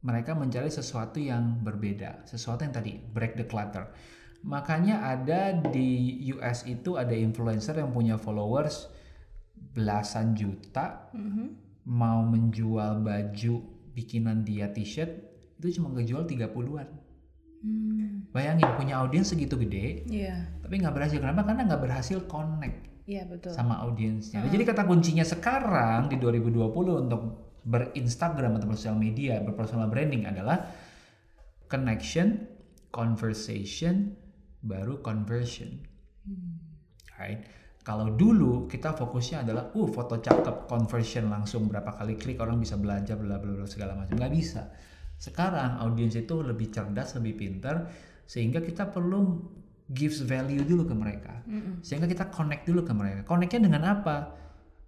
mereka mencari sesuatu yang berbeda, sesuatu yang tadi break the clutter. Makanya ada di US itu ada influencer yang punya followers belasan juta Mhm. mau menjual baju bikinan dia t-shirt itu cuma ngejual 30-an. Hmm. Bayangin punya audiens segitu gede, Iya. tapi nggak berhasil. Kenapa? Karena nggak berhasil connect Iya, betul. sama audiensnya. Nah, Jadi kata kuncinya sekarang di 2020 untuk berinstagram atau bersosial media, berpersonal branding adalah connection, conversation, baru conversion. Hmm. Right? Kalau dulu kita fokusnya adalah, uh foto cakep, conversion langsung berapa kali klik orang bisa belanja, bla bla bla segala macam. Nggak bisa. Sekarang audiens itu lebih cerdas, lebih pintar, sehingga kita perlu gives value dulu ke mereka Mm-mm. sehingga kita connect dulu ke mereka. Connectnya dengan apa?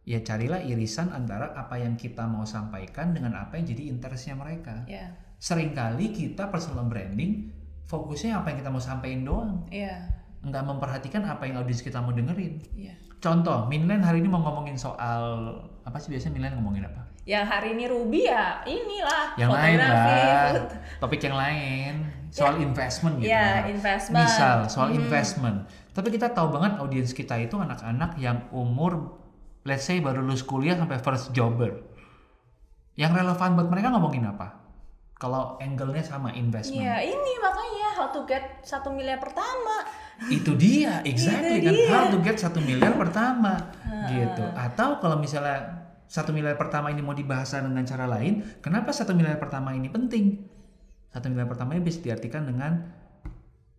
Ya carilah irisan antara apa yang kita mau sampaikan dengan apa yang jadi interestnya mereka. Iya. Seringkali kita personal branding fokusnya apa yang kita mau sampaikan doang, Iya. nggak memperhatikan apa yang audiens kita mau dengerin. Iya. Contoh, Minlen hari ini mau ngomongin soal apa sih biasanya Minlen ngomongin apa? Yang hari ini Ruby ya inilah Yang lain fotografi. lah, foto- topik yang lain, soal investment gitu. Ya, investment. Misal soal Mhm. investment. Tapi kita tahu banget audiens kita itu anak-anak yang umur let's say baru lulus kuliah sampai first jobber. Yang relevan buat mereka ngomongin apa? Kalau angle-nya sama investment. Iya, ini makanya how to get satu miliar pertama. Itu dia, exactly Itu kan. dia. How to get satu miliar pertama, gitu. Atau kalau misalnya satu miliar pertama ini mau dibahas dengan cara lain, kenapa satu miliar pertama ini penting? Satu miliar pertama ini bisa diartikan dengan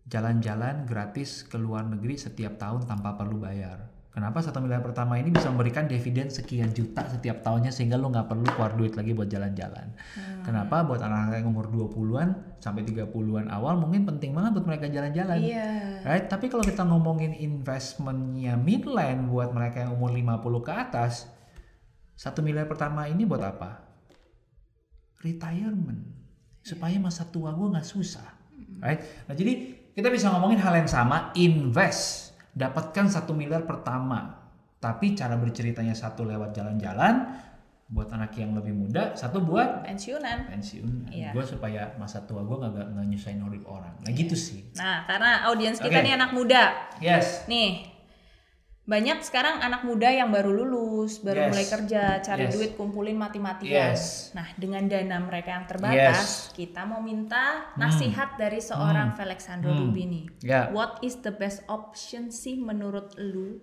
jalan-jalan gratis ke luar negeri setiap tahun tanpa perlu bayar. Kenapa satu miliar pertama ini bisa memberikan dividen sekian juta setiap tahunnya sehingga lo nggak perlu keluar duit lagi buat jalan-jalan. Kenapa buat anak-anak yang umur 20-an sampai 30-an awal mungkin penting banget buat mereka jalan-jalan. Iya. Right? Tapi kalau kita ngomongin investmentnya midline buat mereka yang umur 50 ke atas, satu miliar pertama ini buat apa? retirement supaya masa tua gue nggak susah, right? Nah jadi kita bisa ngomongin hal yang sama, invest, dapatkan satu miliar pertama, tapi cara berceritanya satu lewat jalan-jalan, buat anak yang lebih muda, satu buat pensiunan. pensiun, Iya. gue supaya masa tua gue nggak nggak nyusahin hidup orang, nah gitu sih. Nah, karena audiens kita Oke. nih anak muda. Yes, Nih, banyak sekarang anak muda yang baru lulus, baru Yes. mulai kerja, cari Yes. duit, kumpulin mati-matian. Yes. Nah, dengan dana mereka yang terbatas, Yes. kita mau minta nasihat dari seorang Felixandro Hmm. Rubini. Ya. What is the best option sih menurut lu?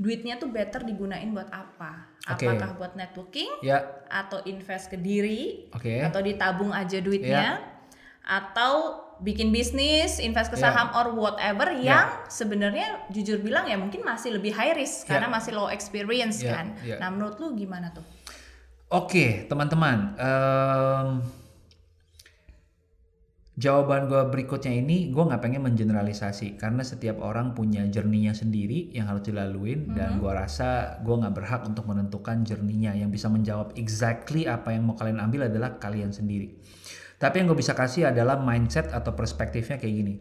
Duitnya tuh better digunain buat apa? Oke. Apakah buat networking ya, atau invest ke diri oke. atau ditabung aja duitnya atau bikin bisnis, invest ke Ya. saham or whatever Ya. yang sebenarnya jujur bilang ya mungkin masih lebih high risk Ya. karena masih low experience Ya, kan. ya. Nah, menurut lu gimana tuh? Oke, teman-teman. em, jawaban gue berikutnya ini, gue nggak pengen mengeneralisasi karena setiap orang punya journey-nya sendiri yang harus dilaluin dan gue rasa gue nggak berhak untuk menentukan journey-nya. Yang bisa menjawab exactly apa yang mau kalian ambil adalah kalian sendiri. Tapi yang gue bisa kasih adalah mindset atau perspektifnya kayak gini.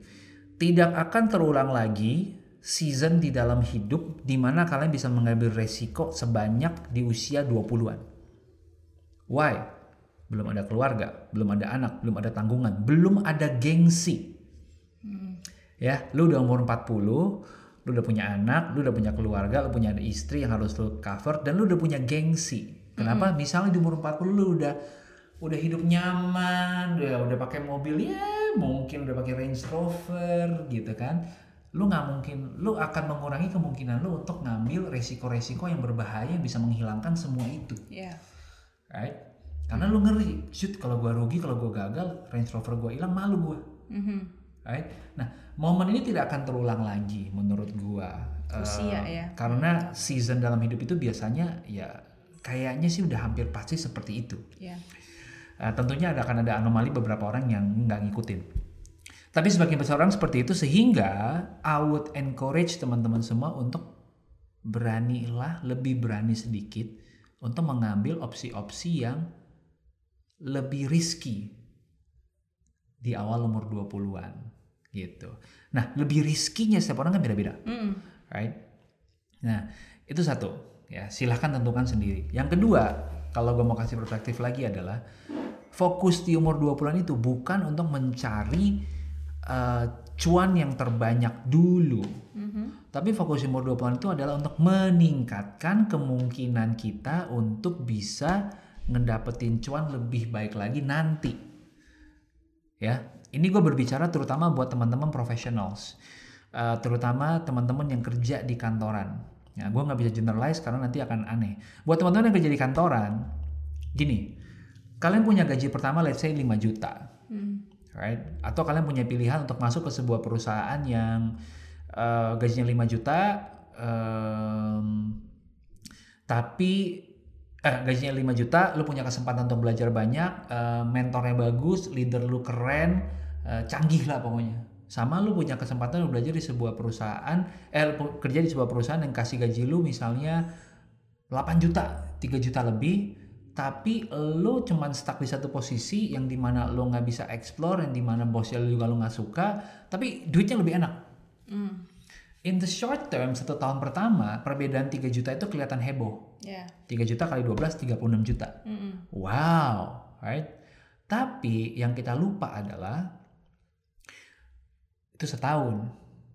Tidak akan terulang lagi season di dalam hidup di mana kalian bisa mengambil resiko sebanyak di usia 20-an. Why? Belum ada keluarga, belum ada anak, belum ada tanggungan, belum ada gengsi. Ya, lu udah umur 40, lu udah punya anak, lu udah punya keluarga, lu punya istri yang harus lu cover dan lu udah punya gengsi. Kenapa? Misalnya di umur 40 lu udah udah hidup nyaman, udah udah pakai mobil ya, mungkin udah pakai Range Rover gitu kan. Lu nggak mungkin, lu akan mengurangi kemungkinan lu untuk ngambil resiko-resiko yang berbahaya yang bisa menghilangkan semua itu Iya. right? Karena lu ngeri, shoot kalau gua rugi, kalau gua gagal, Range Rover gua hilang, malu gua, Mhm. right? Nah, momen ini tidak akan terulang lagi menurut gua. Usia ya. Karena season dalam hidup itu biasanya ya kayaknya sih udah hampir pasti seperti itu. Iya. Eh, tentunya ada akan ada anomali beberapa orang yang nggak ngikutin. Tapi sebagian besar orang seperti itu sehingga I would encourage teman-teman semua untuk beranilah lebih berani sedikit untuk mengambil opsi-opsi yang lebih risky di awal umur 20-an gitu. Nah, lebih riskinya setiap orang kan beda-beda Mm. right? Nah, itu satu. Ya, silahkan tentukan sendiri. Yang kedua, kalau gue mau kasih perspektif lagi adalah fokus di umur 20-an itu bukan untuk mencari eh, cuan yang terbanyak dulu. Mhm. Tapi fokus di umur 20-an itu adalah untuk meningkatkan kemungkinan kita untuk bisa ngedapetin cuan lebih baik lagi nanti. Ya, ini gue berbicara terutama buat teman-teman professionals, Eh, terutama teman-teman yang kerja di kantoran. Ya, gue nggak bisa generalize karena nanti akan aneh. Buat teman-teman yang kerja di kantoran, gini, kalian punya gaji pertama let's say 5 juta, Mm. right? Atau kalian punya pilihan untuk masuk ke sebuah perusahaan yang eh, gajinya 5 juta, em, tapi eh, gajinya 5 juta, lu punya kesempatan untuk belajar banyak, eh, mentornya bagus, leader lu keren, eh, canggih lah pokoknya. Sama lu punya kesempatan untuk belajar di sebuah perusahaan, eh kerja di sebuah perusahaan yang kasih gaji lu misalnya 8 juta, 3 juta lebih, tapi lu cuman stuck di satu posisi yang di mana lu nggak bisa explore, yang di mana bosnya lu juga lu nggak suka, tapi duitnya lebih enak. Mm. In the short term, satu tahun pertama, perbedaan 3 juta itu kelihatan heboh. Iya. 3 juta kali 12, 36 juta. Mm-mm. Wow, right? Tapi yang kita lupa adalah itu setahun.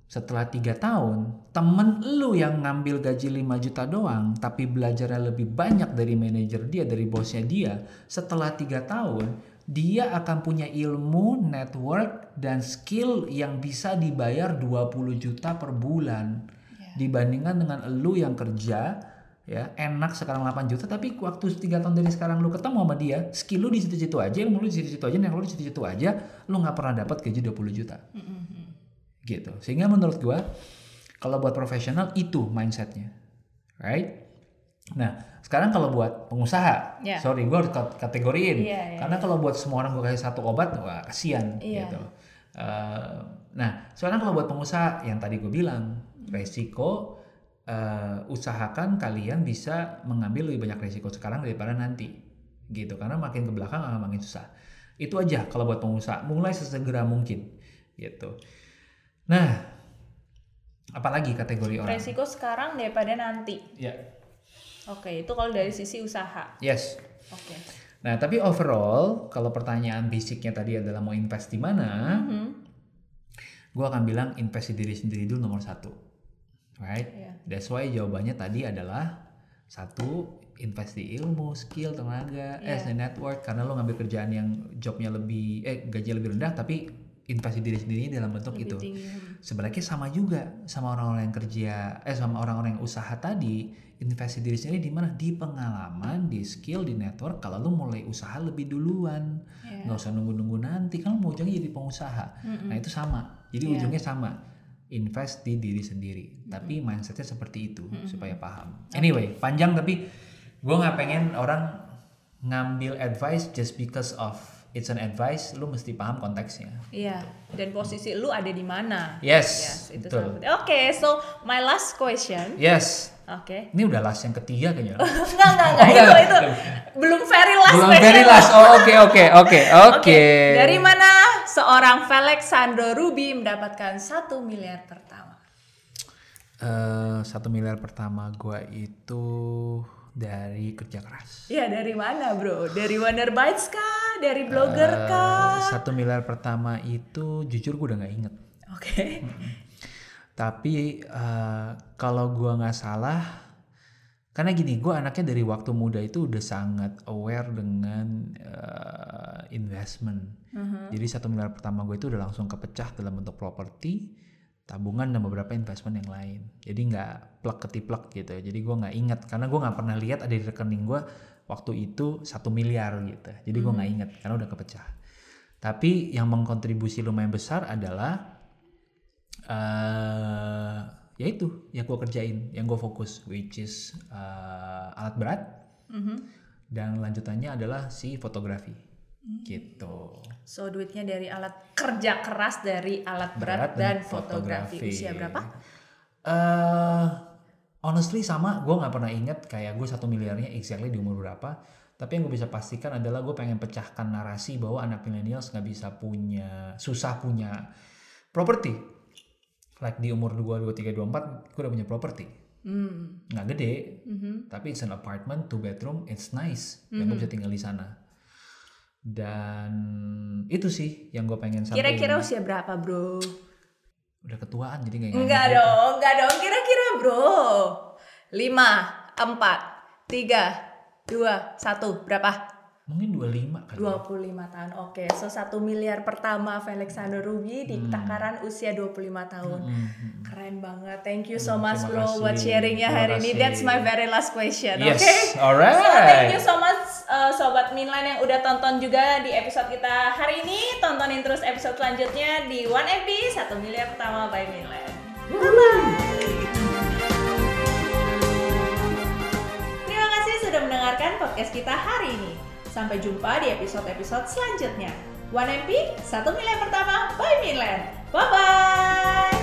Setelah tiga tahun, temen lu yang ngambil gaji 5 juta doang, tapi belajarnya lebih banyak dari manajer dia, dari bosnya dia. Setelah tiga tahun, dia akan punya ilmu, network, dan skill yang bisa dibayar 20 juta per bulan. Ya. Dibandingkan dengan lu yang kerja, ya enak sekarang 8 juta tapi waktu 3 tahun dari sekarang lu ketemu sama dia skill lu di situ-situ aja ilmu lu di situ-situ aja yang lu di situ-situ aja lu nggak pernah dapat gaji 20 juta Mm-mm. Gitu. Sehingga menurut gua kalau buat profesional itu mindsetnya right? Nah sekarang kalau buat pengusaha Ya. sorry gua harus kat- kategoriin. Iya, iya, karena kalau buat semua orang gua kasih satu obat wah kasihan Iya. gitu. Eh, nah sekarang kalau buat pengusaha yang tadi gue bilang resiko eh, usahakan kalian bisa mengambil lebih banyak resiko sekarang daripada nanti gitu. Karena makin ke belakang akan makin susah. Itu aja kalau buat pengusaha. Mulai sesegera mungkin gitu nah apalagi kategori orang Resiko sekarang daripada nanti. ya Oke, itu kalau dari sisi usaha. yes Oke. nah tapi overall kalau pertanyaan basicnya tadi adalah mau invest di mana Mhm. gue akan bilang invest di diri sendiri dulu nomor satu right Iya. that's why jawabannya tadi adalah satu invest di ilmu skill tenaga eh Iya. the network karena lo ngambil kerjaan yang jobnya lebih eh gaji lebih rendah tapi invest di diri sendiri dalam bentuk Lebih itu tinggi. Hmm. sebenarnya sama juga sama orang-orang yang kerja eh sama orang-orang yang usaha tadi invest di diri sendiri di mana di pengalaman di skill di network kalau lo mulai usaha lebih duluan nggak usah nunggu-nunggu nanti kan lo mau ujungnya jadi pengusaha Mm-mm. Nah itu sama. Jadi Iya. ujungnya sama. Invest di diri sendiri. Tapi mindsetnya seperti itu Mm-mm. supaya paham. Anyway, panjang tapi gue nggak pengen orang ngambil advice just because of it's an advice. Lu mesti paham konteksnya. Iya. Dan posisi lu ada di mana? Yes, Yes, itu betul. Oke, so my last question. Yes. Oke. Ini udah last yang ketiga kayaknya. Enggak, enggak, enggak. Oh, itu, enggak. itu. Belum very last Belum question. very last. Oh oke oke oke oke. Dari mana seorang Felix Sandro Ruby mendapatkan satu miliar pertama? Eh, satu miliar pertama gue itu dari kerja keras. Iya, dari mana, Bro? Dari Wonder Bites kah? Dari blogger kah? Eh, satu miliar pertama itu jujur gue udah nggak inget. Oke. Tapi eh, kalau gua nggak salah, karena gini, gua anaknya dari waktu muda itu udah sangat aware dengan eh, investment. Mhm. Jadi satu miliar pertama gue itu udah langsung kepecah dalam bentuk properti, tabungan dan beberapa investment yang lain. Jadi nggak plek ketiplek gitu. Jadi gua nggak ingat karena gua nggak pernah lihat ada di rekening gua waktu itu satu miliar gitu. Jadi gua nggak ingat karena udah kepecah. Tapi yang mengkontribusi lumayan besar adalah eh yaitu yang gue kerjain, yang gue fokus, which is eh, alat berat Mhm. dan lanjutannya adalah si fotografi, gitu. So duitnya dari alat kerja keras dari alat berat, dan, fotografi. Usia berapa? Eh, honestly sama, gue nggak pernah inget kayak gue satu miliarnya exactly di umur berapa. Tapi yang gue bisa pastikan adalah gue pengen pecahkan narasi bahwa anak millennials nggak bisa punya, susah punya properti. Like di umur 2, 23, 24, gue udah punya properti. Hmm. Nggak gede, Mhm. tapi it's an apartment, two bedroom, it's nice. Dan gue bisa tinggal di sana. Dan itu sih yang gue pengen sampaikan. Kira-kira usia berapa, Bro? Udah ketuaan jadi nggak Enggak ingat. dong, enggak dong. Kira-kira, Bro. 5, 4, 3, 2, 1. Berapa? Mungkin 25 kali. 25 tahun. Oke, so 1 miliar pertama Felix Sandro Ruby di Hmm. takaran usia 25 tahun. Mm, mm, mm. Keren banget. Thank you so Hmm, much terima bro kasih. buat sharingnya hari ini. That's my very last question. Yes, Oke. alright. So thank you so much uh, sobat Minlan yang udah tonton juga di episode kita hari ini. Tontonin terus episode selanjutnya di One MB 1 miliar pertama by Minlan. Bye bye. Terima kasih sudah mendengarkan podcast kita hari ini. Sampai jumpa di episode-episode selanjutnya. One MP, 1 miliar pertama by Minlan. Bye bye.